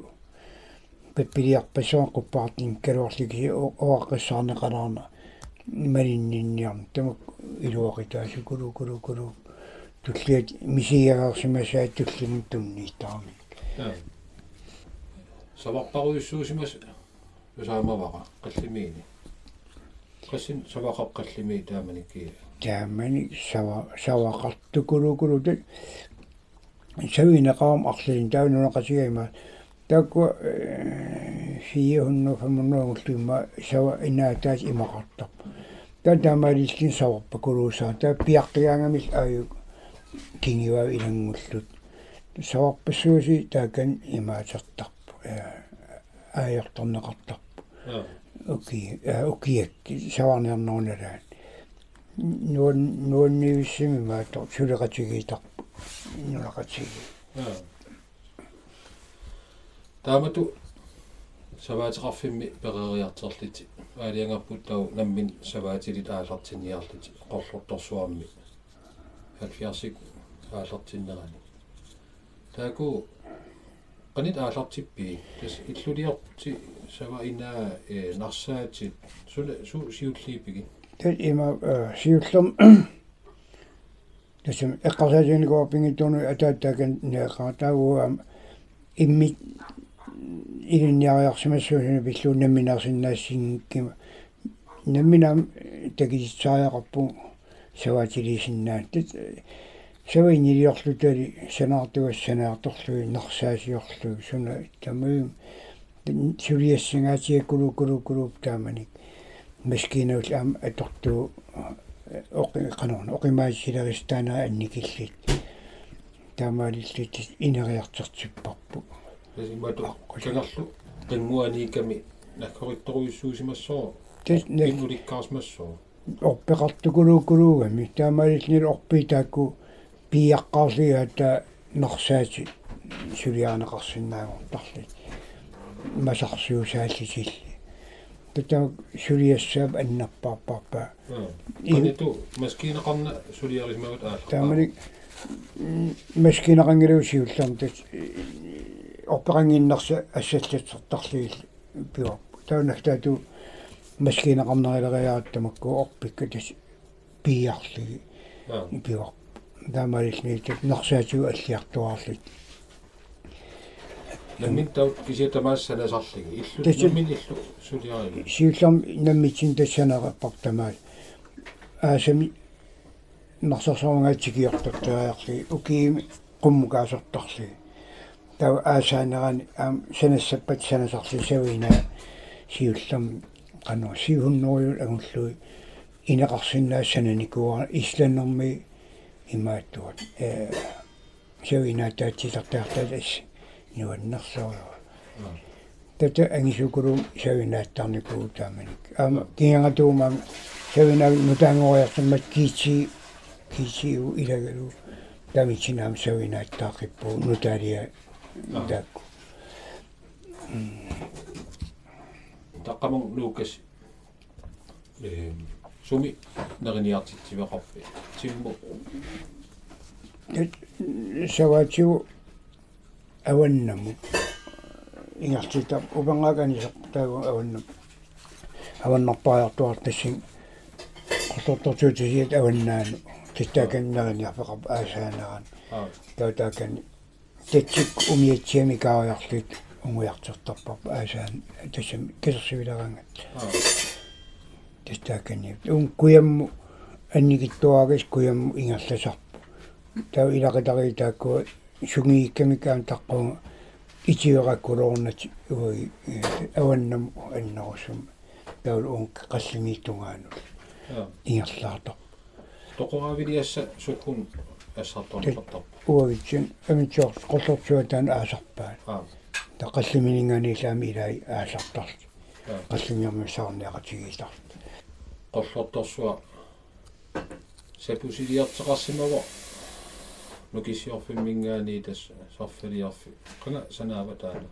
пеппилиарпасуан куппаартин калуарлиги оаққиссаарнеқалаарна малиннинниарм тамак илуақитаасу кулу кулу кулу туллиат мисияраарсимасаат туллимут туннииттаарми саварпаруйуссуусимас усаамаваqa қаллимиини qasin savaqaqqallimi taamanikki таамани сава савақарту кулу кулу тат савинеқарам арлин таунунеқасигаима таакку 405 сава инаатаас имақартар татамалиллин саварпа кулуусаа таа пиаққиаангамил ааюк кингива илангуллут саварпассууси таакан имаатертарпу аайорторнеқартарпу оки окиак саварниарнеруналаан нуан нуаннивиссими маатор сулеқатигиитарпу нулақатиги таамату саваатеқарфимми перериартерлити аалиангарпут тау наммин саваатилит аалартинниарлути qoрлорторсуарми 70-сик аалартиннерани тааку qanit aallartippi tas illuliorti sava inaa e narsaati sula su siulliipigi има сиуллерм тасам эққарсаатиникуарпингитуну атааттаакан неэққара таагуам имми илинниариарсимассуусуна пиллуун намминаарсиннаассингкима намминаам такиситсаариақарпу саваатилисиннаат инилиорлутали санаартугас санаарторлуи нарсаасиорлуи суна тамуим сулиассингаатиа кулу кулу кулу тааманик маскинаул аам аторту оqi qanорна оқимаасилеристаана анникиллит таамаалиллит инериартертиппарпу тасимату канарлу qinguaniikami наккоритторуйуссуусимассоо тэс иннуликкаарсмассоо орпеқартукулуукулуугами таамаалиллнил орпи таакку пиаққарлигаата норсаати сулиаанеқарсинаагортарлит масарсуусааллисилли тата сулиассаап аннаппаарпарпа иниту маскинеқарна сулиарисмагут аалла тааманик маскинеқангилу сиуллерм тат орпеқангиннарса ассаллатсертарлигил пиуарпу таунахтаату маскинеқарнерилериааттамакку орпикка тас пиарлиги пиуарпу таамалиллниит норсаатигу аллиартуарлит наммин тау кисиатамаассанасарлиги иллу наммин иллу сулиариги сиуллам наммитсин тассанераппартамаал аасами нарсарсоонгаатигиортортариарли укиими qummukaasartarli тав аасаанерани аам санассаппат санасарли савина сиуллам qanu сиуннуриул агуллуи инеқарсиннаассананикуара исланнэрми имааттуат э севина таатсисартаартал ас нуаннерсоорва тата ангисукулу севинааттарникуу тааманик аама киангатуумаам севина нутаангориарсаммат кичи кичиу илагалу тамичинаам севинааттаақиппу нуталия таакку таққамун лукас э суми нерниартитсивеқарпи тимму саваатиу аваннаму ингартита убангаагани сартаагу аваннам аваннарпаартуар тассин qortortortuutigiat avannaaну таттааканнерниарпеқарп аасаанеран таутаакани татсик умиатсиами каариарлит унгуяртертарпарп аасаан тассам кисерсивилерангат тастаакани ун куямму анникиттуагас куямму ингерласарпу. Тау илақитари тааккуа сунгииккамикаан таққунга итиораккулоорнати уи аваннам аннерусум. Таул ун қаллимииттунгаану ингерлаартар тоқоравилиасса суккун ассарторлартар уавитсин амитсоор qollortuataан аасарпаа тақаллиминингаани илаами илаи аасартарт қаллимиармисаарниақатигиитар qollortorsua сапусилиартеқарсимава нукиссиорфиммингаани тас сарфилиарфи қана санаава таана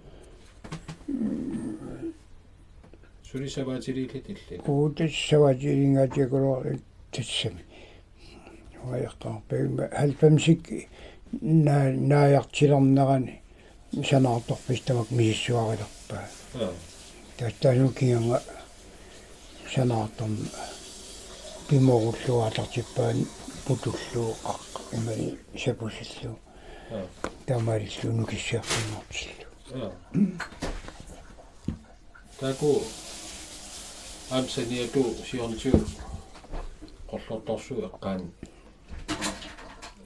сулисаваатилииллит илли уутас саватилингаатиакулоо тассами уаяқтарпагима халпамсик наа нааяартилернерани санаарторпис тамак миссуарилерпаа таттаанукианга санаарторм пиморуллуаатартиппаан путуллуу аққа имани сапусиллу тамариллу нукиссиарфиннортиллу таку амсаниату сиорнитиу qollortorsuu eqqaan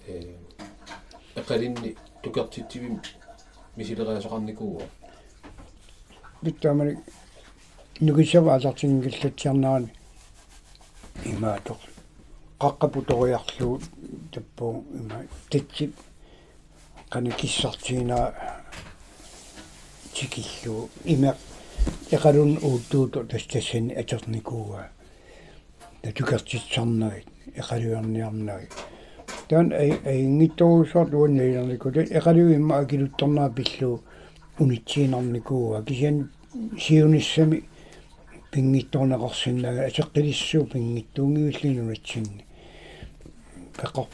э эқалинни тукертитсивим мисилериасоқарникууа биттаамани нукиссава асартингиллатсиарнерани имаатор қаққапуториарлуу таппуу има татсип қана киссартиина тикиллуу има эқалун ууттууту тастассани атерникууа татукертитсарнагит эқалуарниарнаги таан ай айнгитторусуар туаннаилернику та эқалу имма акилутторнаа пиллуу унитсиинарникууа кисиан сиуниссами пингитторнеқарсиннага асеққилиссуу пингиттуунгиуллинунатсинни пеқор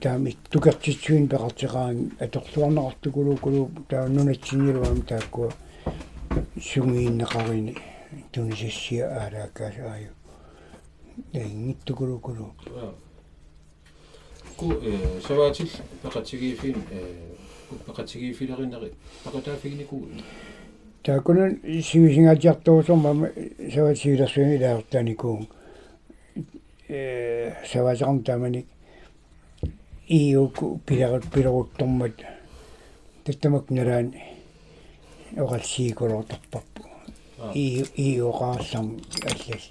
таами тукертитсуин пеқартеқаан аторлуарнеқартукулукулу таа нунатсинилуам тааккуа сунгииннеқарини тунисассиа аалааккаас ааю ингиттукулукулу ку э саваатил пеқатигиифин э пеқатигиифилеринери пеқатаафигникуу тааккунун сивисингаатиартуусормама саваатигилерсуини илаартааникуун э саваатеқарм тааманик иуку пилерут пилеруттормат таттамак налаан оралсиикулуутарпарпу и иуqaарлам аллас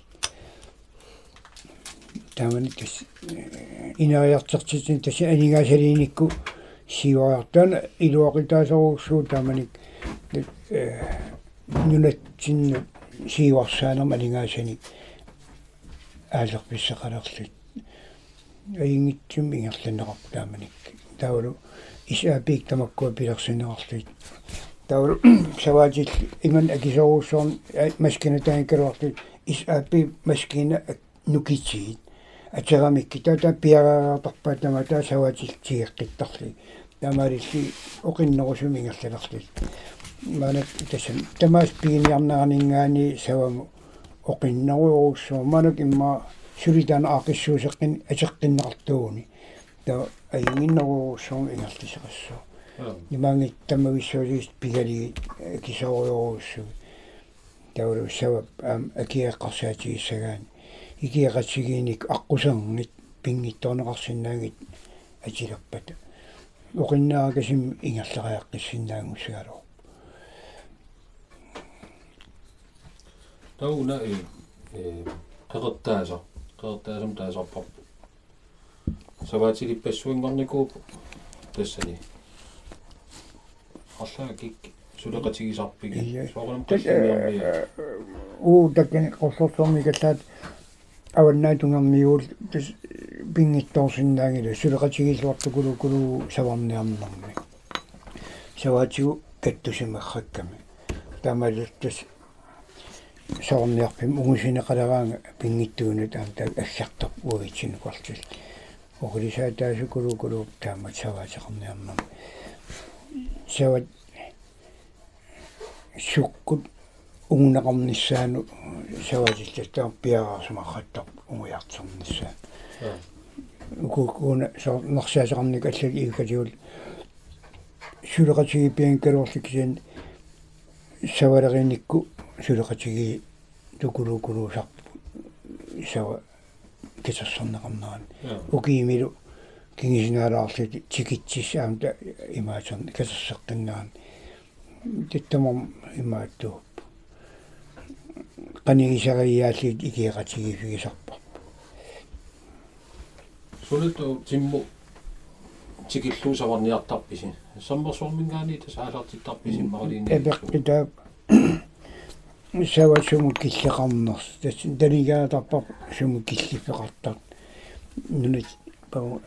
таамани тас инариартертитин тас анигаасалиникку сиуаартана илуақитаасоруссуу тааманик э нунатсинну сиуарсаанерма анигаасани аалерписсақалерлут аингитсум ингерланеқар тааманик таулу исаапик тамаккуа пилерсинеқарлит таулу саваатил иман акисоруссуорн маскина таанкалуарлит исаапи маскина нукитсиит. Атерамикки тата пиараартарпаа тама таа саваатил тиеққиттарли тамалилли оқиннерусуми ингерланерлит манак тасам тамаас пигиниарнаанингаани саваму оқиннеруйоруссуу манак имма сулитаан аақиссуусеққин атеққиннеқартууни та аингиннеруусуун ингерлисеқассуу имаангит тамагиссуулист пигалиги кисоориоруссу таулу савап аам акиаққарсаатигиссагаани икиақатсигиник аққусангит пингитторнеқарсинаагит атилерпата оқиннаагасим ингерлериаққиссинаагуссагалоо тауна э э қеқертааса qertaasam taasarparpu savaatilippassuinngornikuup tassani арлаа кик сулеқатигисарпиги соорнам qassimiarmi уу таккани qossорсорми каллаат аваннаатунгермиуул тас пингитторсиннаангилу сулеқатигисуартукулукулу саварниарнэрми саваатигу каттусимахракками таамалут тас соорниарпим угусинеқалараанга пингиттуунут аамта ассартар уагитсинукарлил оқулисаа таасукулукулу таама саваатеқарниарнам сават суккут угунеқарниссаану саватилластаа пиараарсумарраттар угуяртерниссаа укукуна со нерсаасеқарник аллак иукатиул сулеқатиги пианкалуорликсиан савалеринникку сулеқатиги тукулукулуусарпу исава кисерсэрнеқарнаан укиимилу кингисинаалаарлути тикитсис аамта имаасерни кисерсеққиннаан титтамам имааттууп канигисариааллит икиеқатигифигисарпарпу сулету тимму тикиллуусаварниартарписи саммерсуормингаани тасаалаартиттарписи маралиини эпеққитаа сава суму киллеқарнерс тас данигаатарпар суму киллифеқартар нунит пау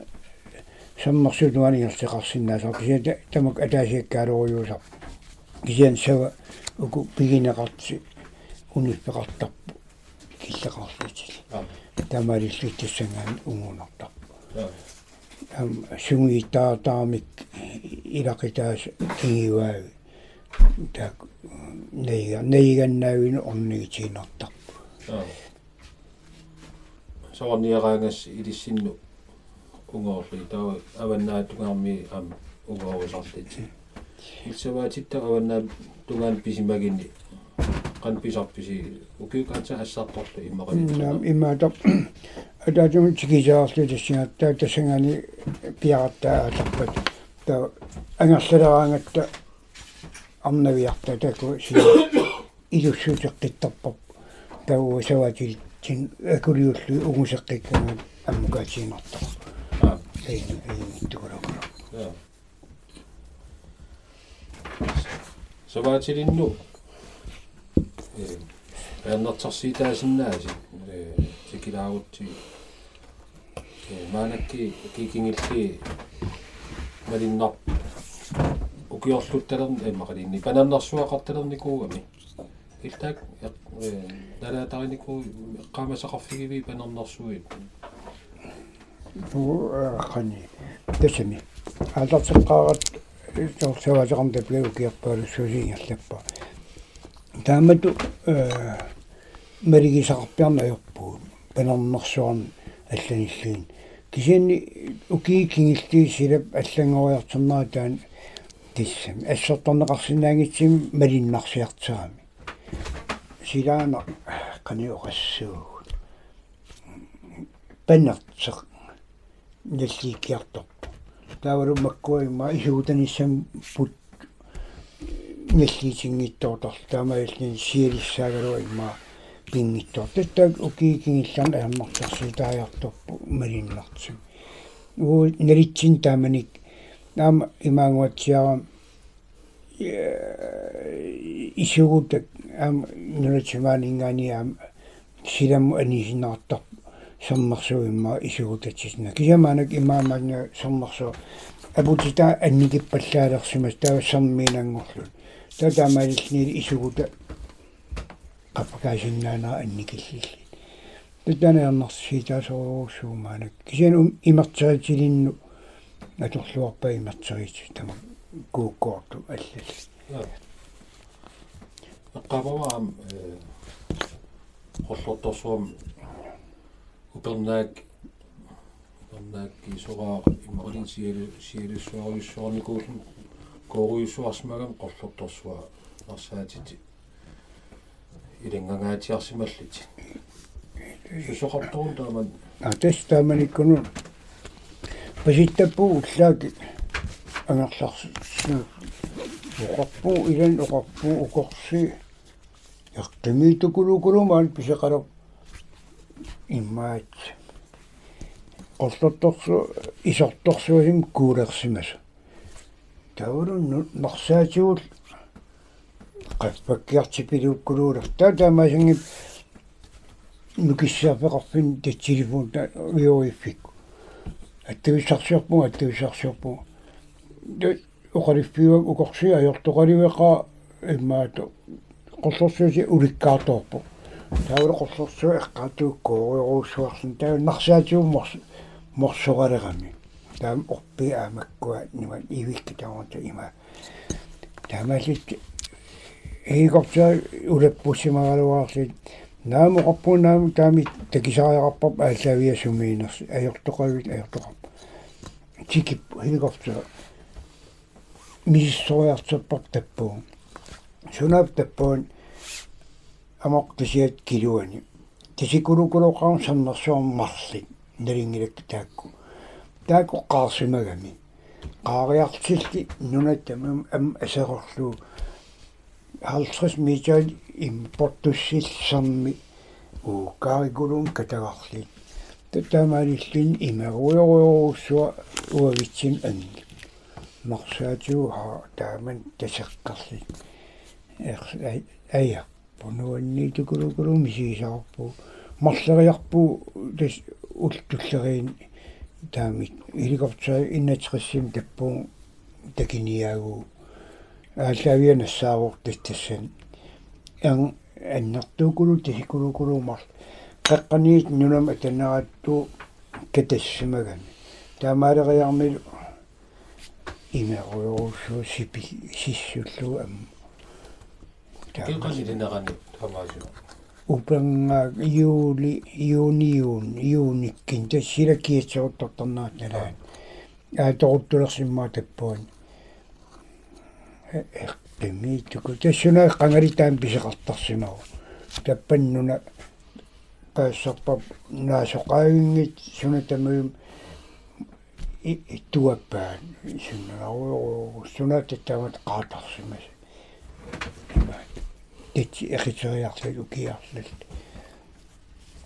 саммерсулуанингерсеқарсинаасар кисиата тамак атаасиаккаалориусар кисиан сава уку пигинеқарти униффеқартарпу киллеқарлутил тамалиллут тассангаан унгунартарпу ам сумуитаатаамик илақитаас кингиваави так нейга нейганнаавин орнигитиинартарпу саварниараангас илиссинну унгоорли таа аваннаатунгаарми ам унгоорусарлити илсаваатитта аваннаа тунгаан писимагинни qan pisarpisi ukiukaata assartorlu иммақани иммаата атаатум тикисаарлу тассигаатта тассангани пиараттаа атарпат та ангерлалераангатта арнавиарта таку си илуссуутеққиттарпар тау саватил тин акулиуллу угусеққиккана аммукаатиинартар аа эйн эйн тукулакула саватилинну э эрнэртарсиитаасиннааси э тикилаагутти маанакки кикингилли малиннар укиорлутталерни э мақалинни пананнарсуақарталерникуугами илтаак э налаатаринику эққамасақарфигиви панернэрсуи туу хани тасами аалартеққарат сорсавасеқарм тапгау киарпаалуссуусиингерлаппа таамату э маригисақарпиарнаёрпуу панернерсуарн алланиллуин кисианни укии кингиллии силап аллангориартернера таан тиссами ассерторнеқарсинаангитсими малиннарсиартерами силаана каниоқассуу. Паннертеқ наллииккиарторпу таавалу маккуимма исуутаниссам пут наллиитингиттоортор таамааллин сиалиссаагалуа имма пингиттор таттак укиикингилларна ааммартарси таajortorpu малиннартсим уу налитсин тааманик наама имаангуатсиарам исугутак аам нулатсимаанингаани аам силаму анисиннаартар соммарсуимма исугутатсисна кисамаанак имаамаанга соммарсу абутита анникиппаллаалерсимас таа сармиинангорлут таа таамаалиллни исугута qapakaasinnaaner annikillilli тутанаернарсиитаасоруусуумаанак кисиан имертеритилинну аторлуарпа имертерит тама кууккоорту аллали эққаваам э холлорторсуам упернаак упернаак кисораа имерилин сиали сиалиссуаруйуссуарникуулун кооруйуссуарсмагам қоллорторсуа арсаатити илингангаатиарсималлит сусоқартуун тааман. Атас тааманиккуну паситтаппу уллааки ангерларсу оқарпу илан оқарпу укорси. Яқтамиитукулукулумаан писеқалер иммаат орлотторсу исорторсуасим куулерсимасу таурун нарсаатигул нукиссаапеқарфин татсилифун та виоиффикку аттависсарсиорпу аттависсарсиорпу де оқалиффиуа укорси аёртоқаливеқа иммаату qollorsuusi ulikkaartorpu таавла qollorsuа эққаатуу коориоруссуарлун таа нарсаатиу морс морсогалерами таам орпи аамаккуа нима ивикки таамата има. Таамалит helikopter улаппуссимагалуаарлит наамоқарпунаами таами такисариақарпап ааллавиасумиинерс аёртоқавит аёртоқарп тикип helikopter миссориартеппар таппуу сунап таппуун амоқ тисиат килуани тисикулукулоқарн саннерсуарм марлит налингилак таакку. Таакку қаарсимагами qaaриартилли нунаттамам ам асеқорлуу 50 метр импортуссиллерми укаарикулун катагаарлит татамаалиллин имеруйоруйоруссуа уавитсин анги марсаатиуха тааман тасеққарлит ая понуанни тукулукулу мисисаарпу марлериарпу тас ултуллериин таамит. Helikopter иннатриссим таппуу такиниаагуу ааллавианассаагур таттассан ан аннартуукулу тисикулукулуумар қаққаниит нунам атанараатту катассимагами таамаалериармилу имеруйоруссуу сипи сиссуллу ам. Килқалилинерани тамаасиу упанга юли юниун юниккин тассила киатсерутторторнаат налаан аа торуттулерсиммаа таппуани эққимиитуку тассунаа қангалитаан писеқартарсимагу таппаннуна паассарпап наасоқаавингит сунатамуум иттуаппаан суннааруу сунататтамат qaatарсимас тэтси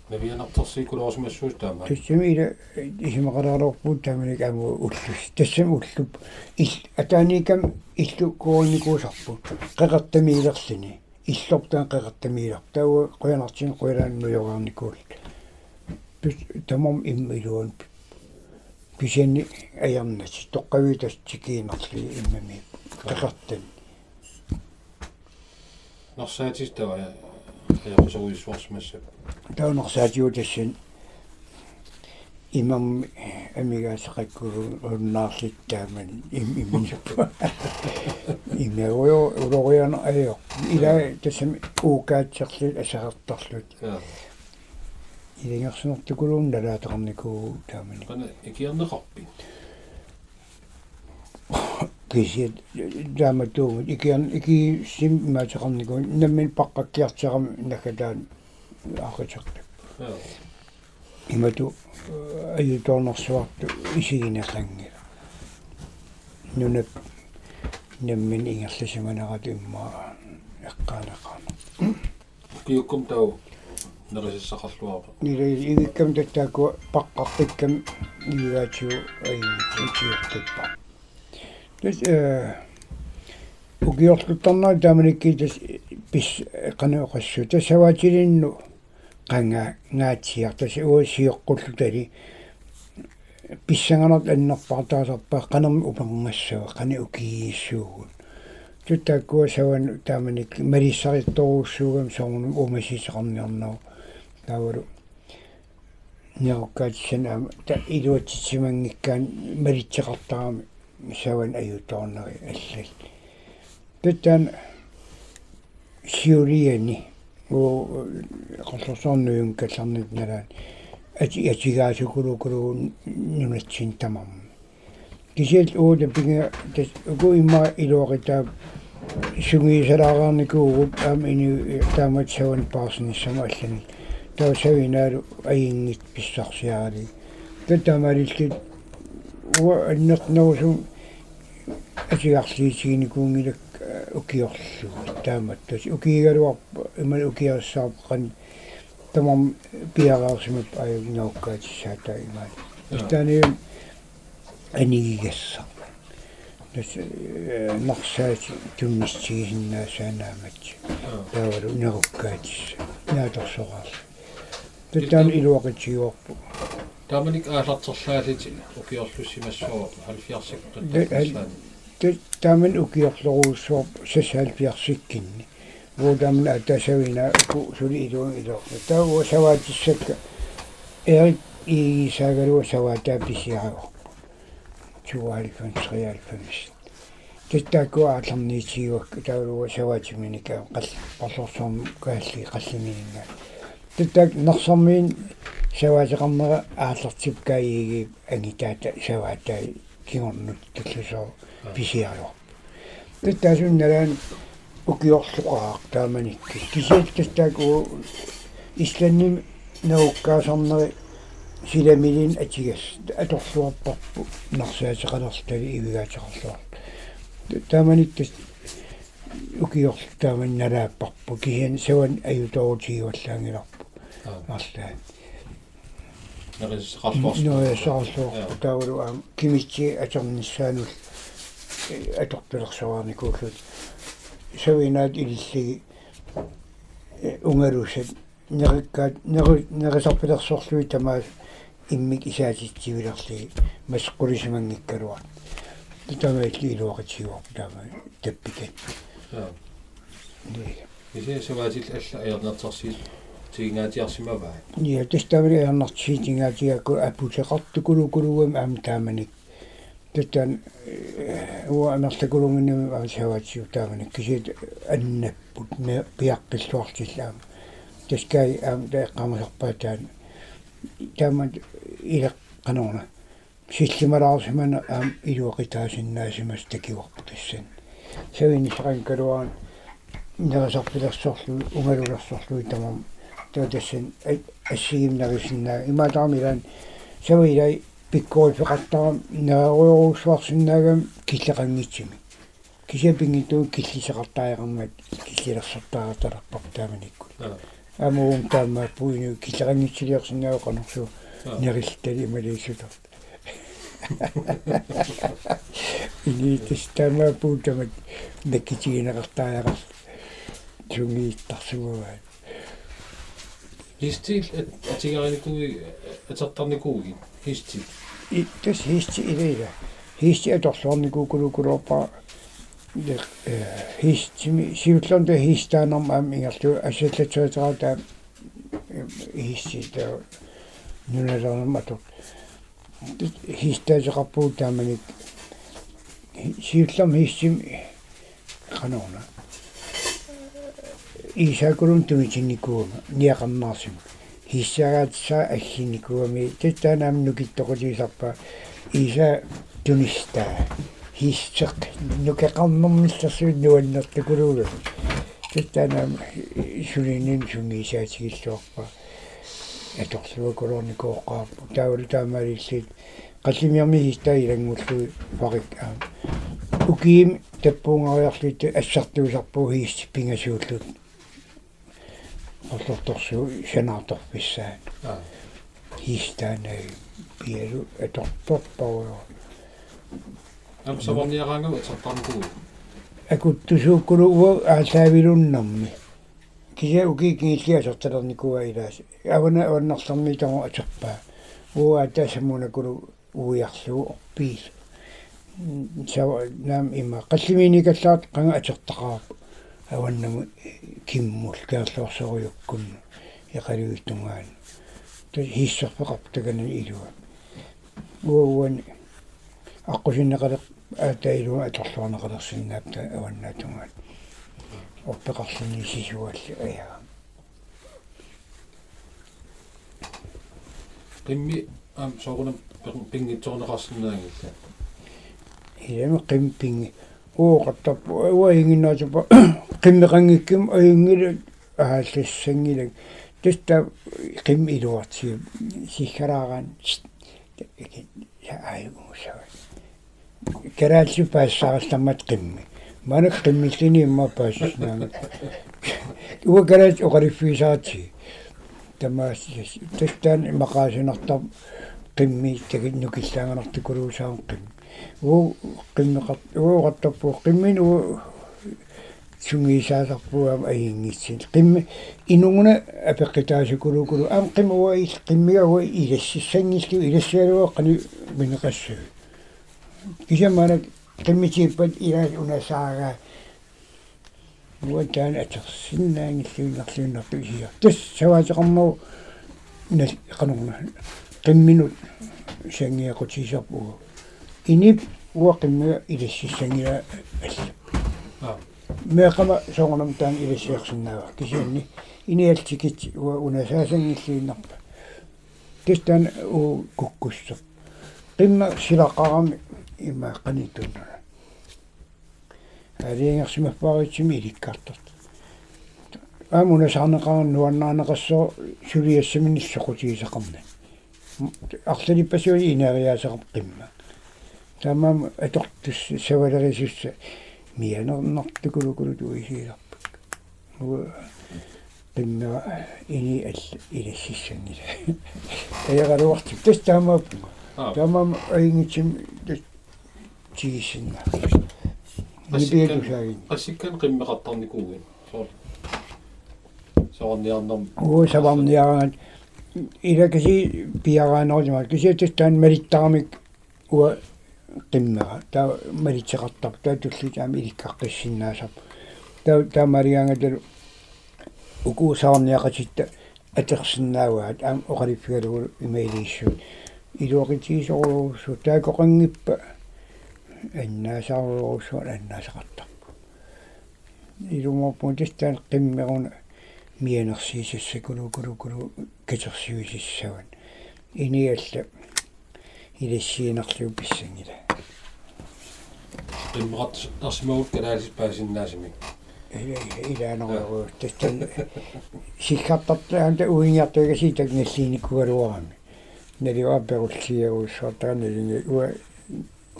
эхитериарлу киарлал навианарторсикулоорсимассуус таама тассамиила исимақалаалорпуут тааманик аму уллус тассам уллуп ил атааникам иллу кооникуусарпут қеқартамиилерлини иллортаан қеқартамиилар тауа қуянартин қуялааннуйораарникуул пис тамам иммилуун писени аярнати тоққавитас тикиинерли иммами қеқартан нарсаатис тава аярсоруйуссуарсимассап таунерсаатиу тассан имам амигаасеқаккулу уннаарлиттааман им иминсаппа имеруйо улориана аё ила тассами уукаатсерлут асаартарлут илингерсунертукулуун налаатеқарникуу таамани qana ikierneqarpi кисиат тааматуу икиан ики сим маатеқарникуу наммин паққаккиартеқарми накатаан аақатертак имату аюторнерсуарту исигинеқангила нунап наммин ингерласиманерат имма эққаанеқарна киуккум тау нерисиссақарлуарпа нилай игиккам таттааку паққарпиккам иугаатиу аиутиортиппа тэс э угиорлуттарнаа тааманикки тас пис канеоқассу тасаваатилинну qanga ngaatiartas uasiiqqullu tali писсанганерт аннерпартаасарпаа канерми упанггассава qani ukiissuugun туттаккуа саван тааманик малиссаритторууссуугам соорнум умасисеқарниарнау таавалу неоккаатссан аама та илуатсимангиккаан малитсеқартарами саван аюторнари аллал туттаан сиулиани уу qollersornuun kallarnit nalaan ati atigaasukulukuluu nunatsin tamam kisial uuta pinga tas uku imma iluaqita sungiisalaagarnikuugut aam ini taamat sawan paarsinissama allani tau savinaalu aingit pissarsiaali tattamalillit uwa annernausum атигарсиитигиникуунгилак укиорлу тааматтас укиигалуарпа имал укиассаапқан тамам пиараарсимап аюгнауккаатиссаата имаат истани анигигасса тас нарсаати туннистигисиннаасаанаамат таавалу неруккаатисса нааторсораал таттаан илуақатигуарпу тааманик аалартерлаалитина укиорлуссимассуарпа 70-сак тааман укиорлоруussуор сасаалпиарсиккинни вуудамна атасавина ку сули илуун илуорна таа саваатиссакка эрик игисаагалуа саваатаа писиараа чуалфан сриалфамис тэттаакку аалларниитигуак таалуа саваатиминика қал парлорсуум каалли қаллимининга тэттаак нерсармиин саваатеқарнера ааллартипкаиги ангитаата саваатаа кигорнут таллусоо писиаруа тэттаасунналаан укиорлуqaaq тааманикки кисиаттастааку исланним науккаасарнери силамилин атигас аторлуарпарпу нарсаатеқалерлтали ивигаатеқарлуар тааманиттас укиорлу тааманналааппарпу кисиан саван аюторутигуаллаангиларпу арлаа нерисеқарлуарсу нуясаарлуарпу таавалу аам кимитси атерниссаанул атортулерсуарникууллут савинаат илиллиги унгалусат нериккаат нери нерисарпилерсорлуи тамаас иммик исаатитсивилерлиги масқулисимангиккалуар тутамаилли илуақатигуар таама таппикат исе саваатил алла аернертерсиит тигингаатиарсимаваа ния тестамили аернартсиитингаатиакку апутеқартукулу кулугам аама тааманик тутан уа амерлакулунгиннами аасаваатсиу таамани кисит аннаппут ме пиаққиллуартиллаама таскай аам таэққамасарпаатаан таамат илеқ канорна силлималаарсимана аам илуақитаасиннаасимас такиуарпу тассан савини саран калуаан нерасарпилерсорлу унгалулерсорлуи тамам таатассан ассигимнарисиннаа имаатаамилаан савилай пиккуульфеқартарам нааруйоруусуарсинаагам киллеқангитсими кисапингитуу киллисеқартаариқармат киллилерсартаараталарпар тааманикку амуум таама пуину киллеқангитсилиарсинаагу қанерсу нериллтали малиисутар ини тестама пуутамат наккитигинеқартаариақар сунгииттарсугаваа Хистил атигариникуи атертарникууги хисти тас хисти илеила хисти аторлуарникуукулукулуорпа хистими сиуллернда хистаанерма аам ингерлу ассаллатсуатераа хисти таа нуналернерма атор хистаасеқарпуу тааманик сиуллам хиссим канаона исакулун тумитинникуума ниақарнаарсима хиссагаатса аггиникуами таттаанаам нукиттоқулисарпа иса тунистаа хиссеқ нукеқарнэрмиссасуут нуаннертукулуулу таттаанаам сулинин сунгисаатигиллуарпа аторлуа колорникооққарпу таавал таамаалиллит қаллимиарми хистаа илангуллуи фарик аа укиим таппуунгариарлит ассартуусарпуу хиисти пингасууллут орлорторсуу санаарторписсаа хистаанаа пиалу аторторпауа ам саварниараангава сартарникуу акуттусууккулугуа аасаавилуннарми кися уки кингиллиа сорталерникуа илаас авана аваннарларми тамо атерпаа уа тасамунакулу уиарлуу орпиис сава нам има қаллиминикаллаат qanga атертақарап аваннаму киммул каарлуарсориуккунну яқалуиттунгаан та хиссерпеқап тагана илуа. Уауан аққусиннеқалеқ аатаилуа аторлуарнеқалерсиннаапта аваннаатунгаан оппеқарлуни сисуалли ая qimmi am soorunam pingitsoorneqarsinnaangilla илами қимпинги ууқаттарпу уаингиннаатупа қиммеқангикким аингила ааллассангилак таста қим илуартси сихараагаан я аюусава кераалси паассааралламмат қимми манак қиммиллини имма паасснаама уа кераат оқариффисаати тамаас тастан мақаасинартар qimmi taginnukillaaganartukuluusaam qim uu qimmeqat uuqattappu qimmin uu sungiisaasarpuam aingitsin qimmi inunguna apeqqitaasukuluukulu am qim ua il qimmiga ua ilassissangillu ilassialua qani mineqassu kisamaanak qimmitiippat ilaas unasaagaa уатаан атерсиннаангиллуиннарлуиннарту исиа тас саваатеқармау нал қанорна qimminut sangiaqutiisarpugu inip uaqimmiga ilassissangila alla meqama soornam taan ilassiaqsinnaava kisianni inialtikit ua unasaasangilluinnarpa tistan u kukkusso qimma silaqarami ima qanitunna алиингерсимаффааритсими иликкартарт аамуна саарнеқаран нуаннаанеқассоо сулиассаминиссоқутигисақарна арлалиппасуи инариаасеқар қимма тамам атортус савалерисусса мианернартукулукулу туисииларпак уа qimma ini al ilassissangila ayaгаруартик тас таамаа таамаа аингитсим тигиссинна нибиатусаагин qasikkan qimmeqartarnikuugin soor soorniarnam уу саварниараат илакаси пиараанерисма кисиатастаан малиттарамик уа qimmeqa таа малитсеқартар таа тулли таами иликкаққиссиннаасап таа таа мариангаталу укуусаарниақатитта атерсиннааваат аам оқалиффигалугу имаилииссуут илуақитигисоруусу таакоқангиппа аннаасаарулорусуа аннаасақартарпу илуморпун тастаан qimmeруна мианерсиисассакулукулукулу катерсиусиссаван иниалла илассиинерлу писсангила qimmeqart arsimagut kalaalis paasinnaasimi илаанеруу тастан сиккартартаанта уингиартуга ситак наллиниккугалуарами налиуа перуллиагуссуартааналинги уа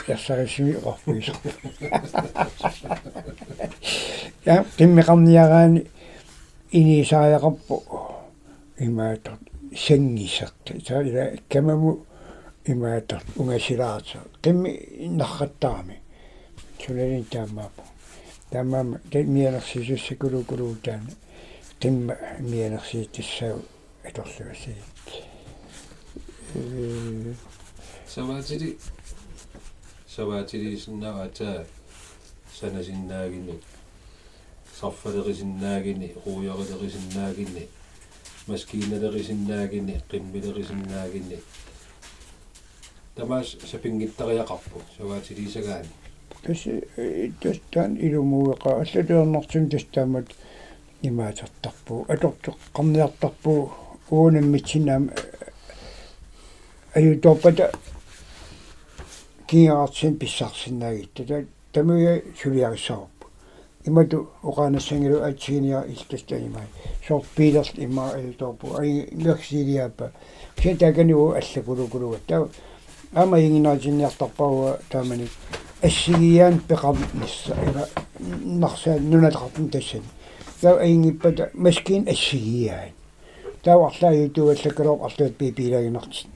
яссарисими орпуис я тиммеқарниараани инисааяқарпу имаатар сангисерта таила камаму имаатар унгасилаата қимми нарраттарами сулалин таамаапу таамаама мианерсисуссакулукулуутаана qimma mianersiitissau atorluasi savaatili savaatilisinnaava ataa sanasinnaagini sarfalerisinnaagini ruuyarilerisinnaagini maskiinalerisinnaagini qimmilerisinnaagini тамаас сапингиттариақарпу саваатилисагаани тас тастан илумуеqa аллалуернартум тастаамат имаатартарпу атортоқ қарниартарпу уунаммитсинаам аюутооппата киаартсин писсарсинаагиттата тамуя сулиарисаарпу имату оқаанассангилу атсигиниа илтастанимай сорт пилерс имма аюутооппу ай мерсилиаппа китаканиу аллакулукулуга таа ама ингинаатинниартарпауа таамани. Ассигиаан пеқарнисса ила нарсаа нуналеқартун тассани таа аингиппата маскин ассигиаан таа арлаа ютуаллакалоо арлуат пипилагинартит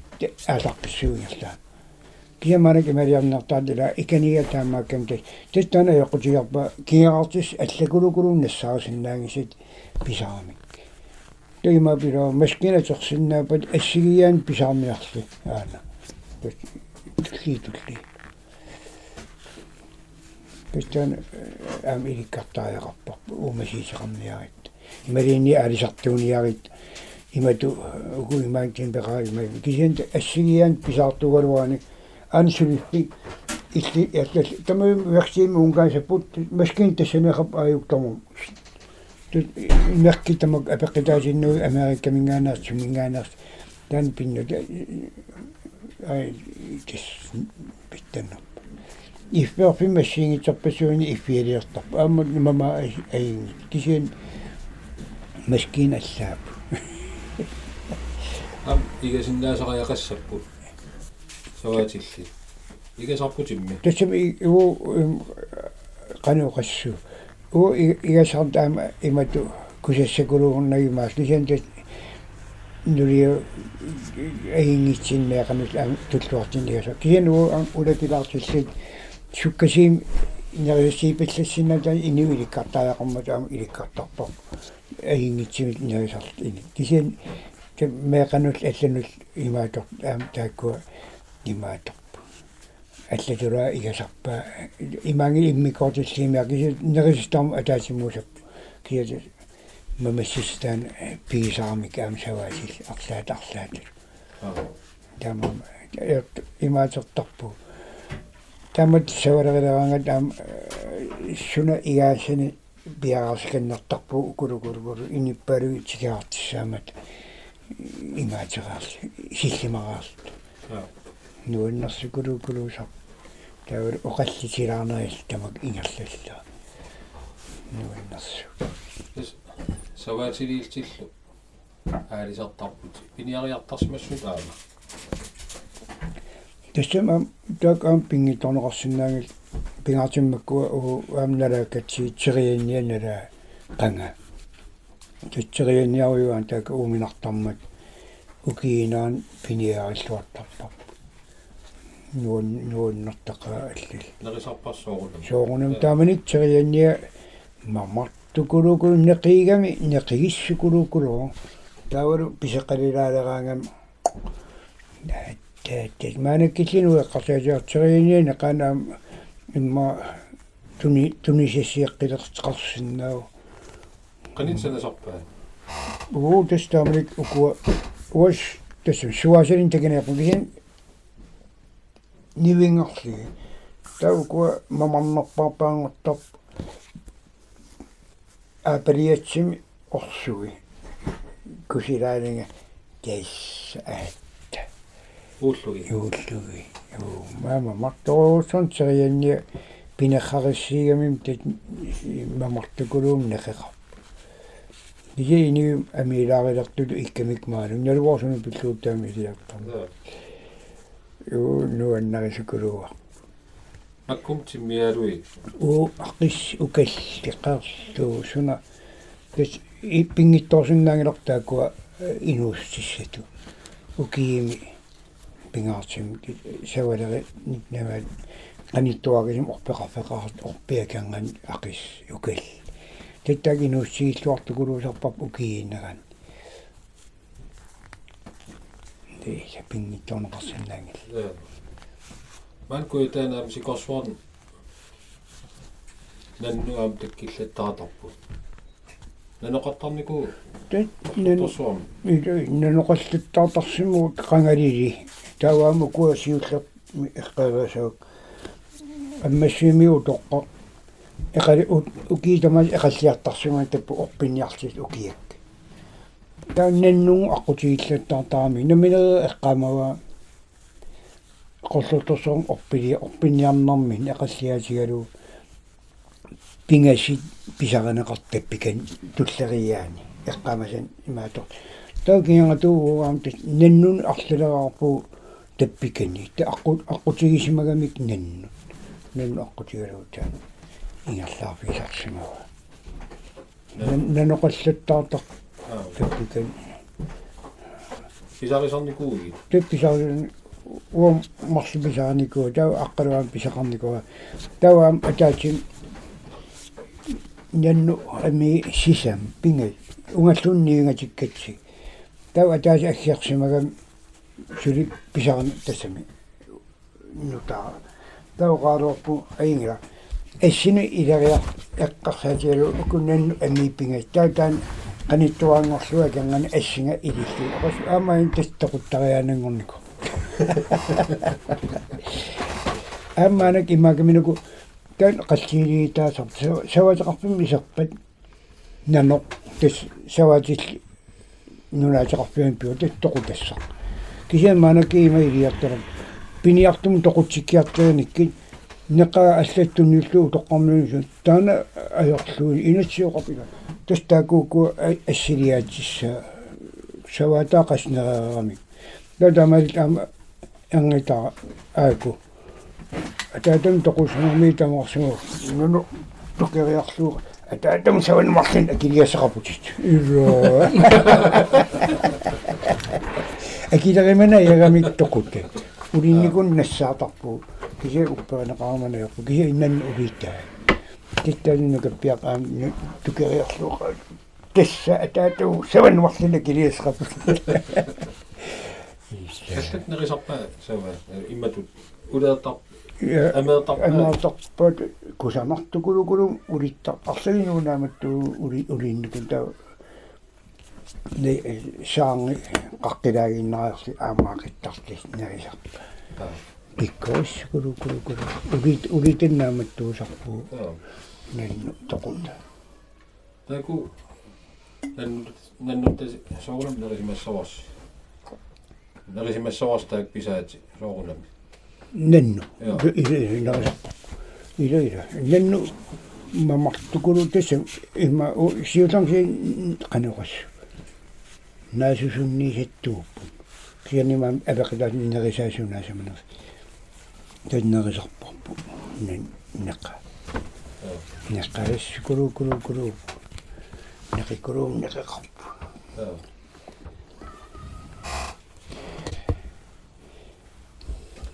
ааларписсуугерлаа киаманак ималиарнартаатила иканига таамааккам тас тастана яқутиарпа киаартис аллакулукулун нассаарсиннаангисит писарамик тойма пила маскина терсиннаапат ассигиаан писаармиарли аана тулли тулли пистан ам иликкартааяқарпар уумасиисеқарниарит ималиинни алисартууниарит имату угу имаантин пеқаа има кисен ассигиан писаартугалуани ансулиффи илли яллал таму версиим унгаасаппут маскин тассанеқап аюктаму тут мерки тамак апеқитаасиннуи америкка мингаанаас сумингаанаас тан пинну биттанна ифферфи массиингитерпасууни иффиалиертарпа аама мама ай кисен маскин аллаап ам игасиннаасариақассаппут саваатилли игасарпутимми тассами уу кануқассу уу игасартаама имату кусассакулуурнагимаас лисантас нулио аингитсиннеақанус аам туллуартин игаса киануу улакилаартиллит суккасиим нерисипиллассината инуиликкартааяқарматаама иликкартарпо аингитсимит нерисарт ини кисиан меэканул алланул имаатор аам тааккуа имааторпу аллатула игасарпа имаанги иммикортиллиимиакиси нерисистарм атаасимуусаппу кият мамассистаан пигисарамик аам саваасил арлаат арлаатул тамам имаатертарпу тамат савалерилераангат аам суна игаасани биарарсиканнартарпу укулукулукулу иниппалуи тикаартиссаамат имаатераарли силлимараарлу нуаннэрсукулукулуусар таавал оқаллисилаарнаил тамак ингерлалла нуаннэрсу саваатилиилтиллу аалисартарпут пиниариартарсимассу таама тассама так ам пингиторнеқарсинаангил пингаатиммаккуа уу аамналаакатси тирианнианала qanga тутсерианниаруйуан така ууминартармат укиинаан пиниаариллуартарпар нуун нууннартаqa аллил нерисарпассоорунам соорунам тааманик терианниа мамартукулукул неқигами неқигиссукулукулу таавалу писеқалилаалераангам тааттат маанаккиллину эққарсаажаартерианниа неқанаам имма туни тунисиссиэққилертеқарсиннаау qanitsanasarpaa уу тестамлик укуа уас тэсэ суасерин тегенеқугин нивингерли таукуа мамарнарпарпаангортар априатсими орсуги кусилаалинга тэс аатта ууллуги юуллуги юу мама марторууссон серианни пинахариссигамим тат мамартукулуум нехеқар ниги амилаарилертулу иккамик маалу налуорсуну пиллууттаами илиартарна юу нуаннарисукулуа аккум тиммиалуи уу аққис укаллиқарлуу суна тэс иппингитторсиннаангилартааккуа инууссиссату укиими пингаартим савалери нама аниттуагисим орпеқарфеқарт орпиаканган ақис укал таттагинууссииллуартукулуусарпап укииннаган det er pingittorneqarsannaangil man kuitaanaam sikorsuarn nannuam takkillаттаратарпу наноқартарнику тат нан торсуарм наноқаллаттаартарсиму қангалили таавааму куасиуллер эққавасаак аммассимиу тоққа эқали укиитамас эқаллиартарсума таппу орпинниартис укиак тааннаннугу аққутигиллаттаартаами наминера эққамава qollutosong orpili orpinniarnermin eqalliaatigalu pingasit pisaranеqartappikan tulleriaani eqqamasan imaator taukiangatuugaam nannun arlalagarpu tappikani ta aqu aqutigisimagамик nannu nannu aqutigaluuta ingerlaarpisarsimava nanoqallattaartaq tappikan писарисарникууги. Тапписаалун уом марсиписааникуу тау аққалуам писақарникуа тауаам атаатин нянну ами сисам пингай унгаллунниингатиккатси тау атааси аггиарсимагам сули писаран тассами нутаа. Тау qaarorpu аингила эссини илариа эққарсаатиалу укуннанну ами пингай тау таан qanittuaangorlua kangani assinga ilillu aqas aamain амманак иммакаминуку таан қаллиилиитаасар саватеқарпимми сарпат нано тас саватил нунаатеқарпиан пиу таттоқутассар кисиан манаки има илиартарам пиниартум тоқутсиккиартаганиккит неқа аллаттунниуллуу тоққармиусу таана аёрлуи инатсиоқапила тастаакууку ассилиаатсисса саватаа қаснераами тадамал ама ангита ааку атаатам тоқусумми тамарсуу нуну токериарлуу атаатам саван марлин акилиасақапутит иро акилеримана ягамик тоқутте улинникун нассаатарпу. Кисе уппаанеқарманаерпу кисе иннан улииттаа титтаннукаппиақ аам тукериарлуу тасса атаату саван марлин акилиасақапут каллат нерисарпа сава имматут улеэртар амеэртар амеэртарпат кусамартукулукулу улиттар арсагинунааматтуу ули улиинникун таа не шаанги қаққилаагиннариарси аамаақиттарлис нерисарпа пиккос кулукулукулу улит улитиннааматтуусарпуу нанну тоқута таку наннут наннут соорам Nad oli siin soosta pisät rounam. Nennu. Siinä on iloja. Nennu. Mä mahtukulu tässä. Mä sijoitan sen kanokas. Näisyys on niin se tuupun. Siinä mä äpäkätään niin närisäisyyn näisemänä. Tätä närisäppu. Näkää. Näkää. Kuru, kuru, kuru. Näkää kuru, näkää kappu. Joo.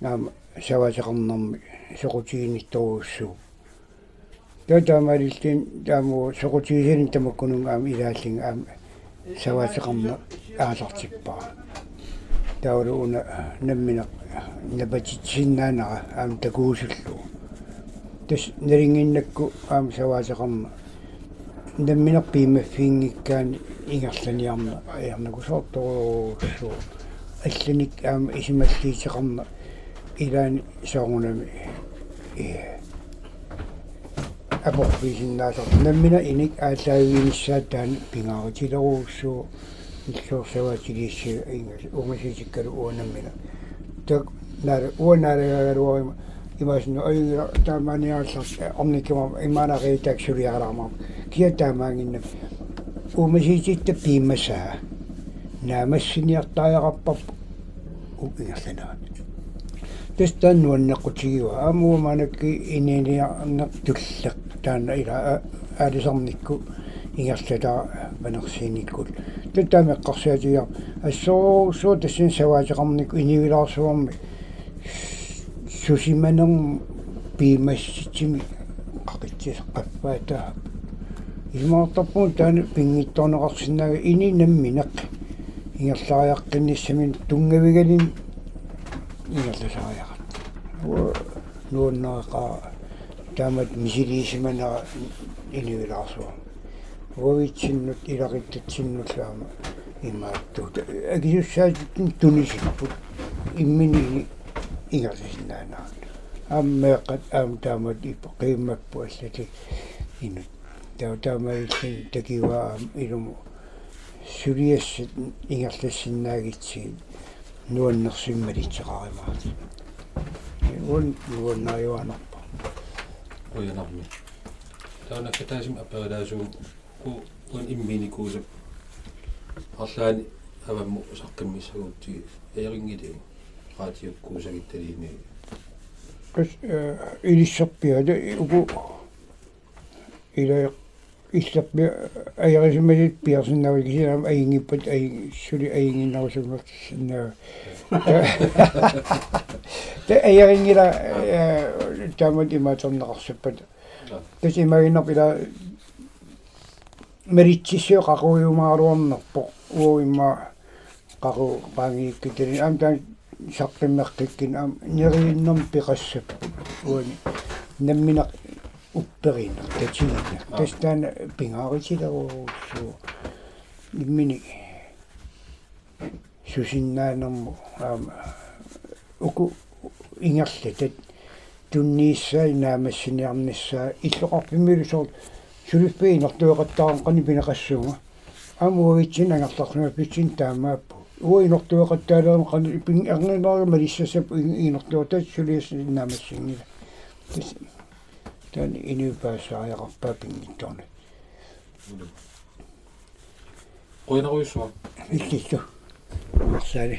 наама саваасеқарнарми соқутигинитторууссуу татамалиллин тааму соқутигисин тамаккунун аама илааллин аама саваасеқарна аасартиппаа таулу уна наммина напатитсиннаанара аама такуусуллу тас нерингиннакку аама саваасеқарна намминерпиимаффиингиккаани ингерланиарна аярнакусоорторууссуу алланик аама исималлиисеқарна илаани соорунами э апорфисиннаасар наммина иник ааллаагиниссаатаани пингааритилеруussuu иллуорсаваатилиисси ингас. Умасисиккалу уанаммина так нара уанаалагагалуарима имаасну айгира тааманиааллар орникима имаанариитак сулиаралаармаа киа таамаангинна умасиситта пииммасаа наамассиниартааяқарпар уингерланаат тестан нуаннеқутигива аамууманакки инилиарнер туллеқ таана ила аалисарникку ингерлата панерсиниккул таттаамеққарсаатиа ассоо соо тассин саваатеқарник инивилаарсуарми сусиманерм пиимасситсими qaqitsis qappaataa имаартарпун таана пингитторнеқарсинага ини намминеқ. Ингерлариаққинниссамин тунгавигалин ингерласариақат уа нууннаақаа таамат мисилиисиманера инивилаарсуа уавитсиннут илақиттатсиннуллаама имааттут агисуссаатиттин тунисиппут иммини ингерласиннаанаа аммеэқат аам таамат иппеқиммаппу аллати инут таутаамаиллин такиваа илуму сулиассат ингерлассиннаагитсиит нуаннерсиммалитсеқаримаат уун нуаннааюанарпа уянарми таана катаасим аперилаасуу ку уан имминикуусап арлаани авамму саққиммиссагуутти аерингити раатиуккуусагитталиини кас илиссерпиада уку ила иллерпи аярисималит пиарсиннавал кисинам аингиппат аи сули аингиннарусуммак синнаа тэ аярингила таамат имаатернеқарсаппат тас имагиннарпила меритсиссио қақуйумааруарнерпо уу имма қақу паангииккитали аам таан саққиммеққиккин аам нерииннэрм пиқассаппут уани намминақ upperina tatsigina tastana pingaaritilaruussuu immini susinnaanermu aama uku ingerla tat tunniissaa naamassiniarnissaa иллоqarpimmilu soort suluffiinertueqattaaqanqani pinaqassuunga амуавитсин ангерларнуа питсин таамааппу уинортуеқаттаалерам қани пин арнинаарма лиссасап инортуатат сулиас наамассингила тан инуипаасаариақарпаа пингитторни qoinaruissua иллиллу арсаали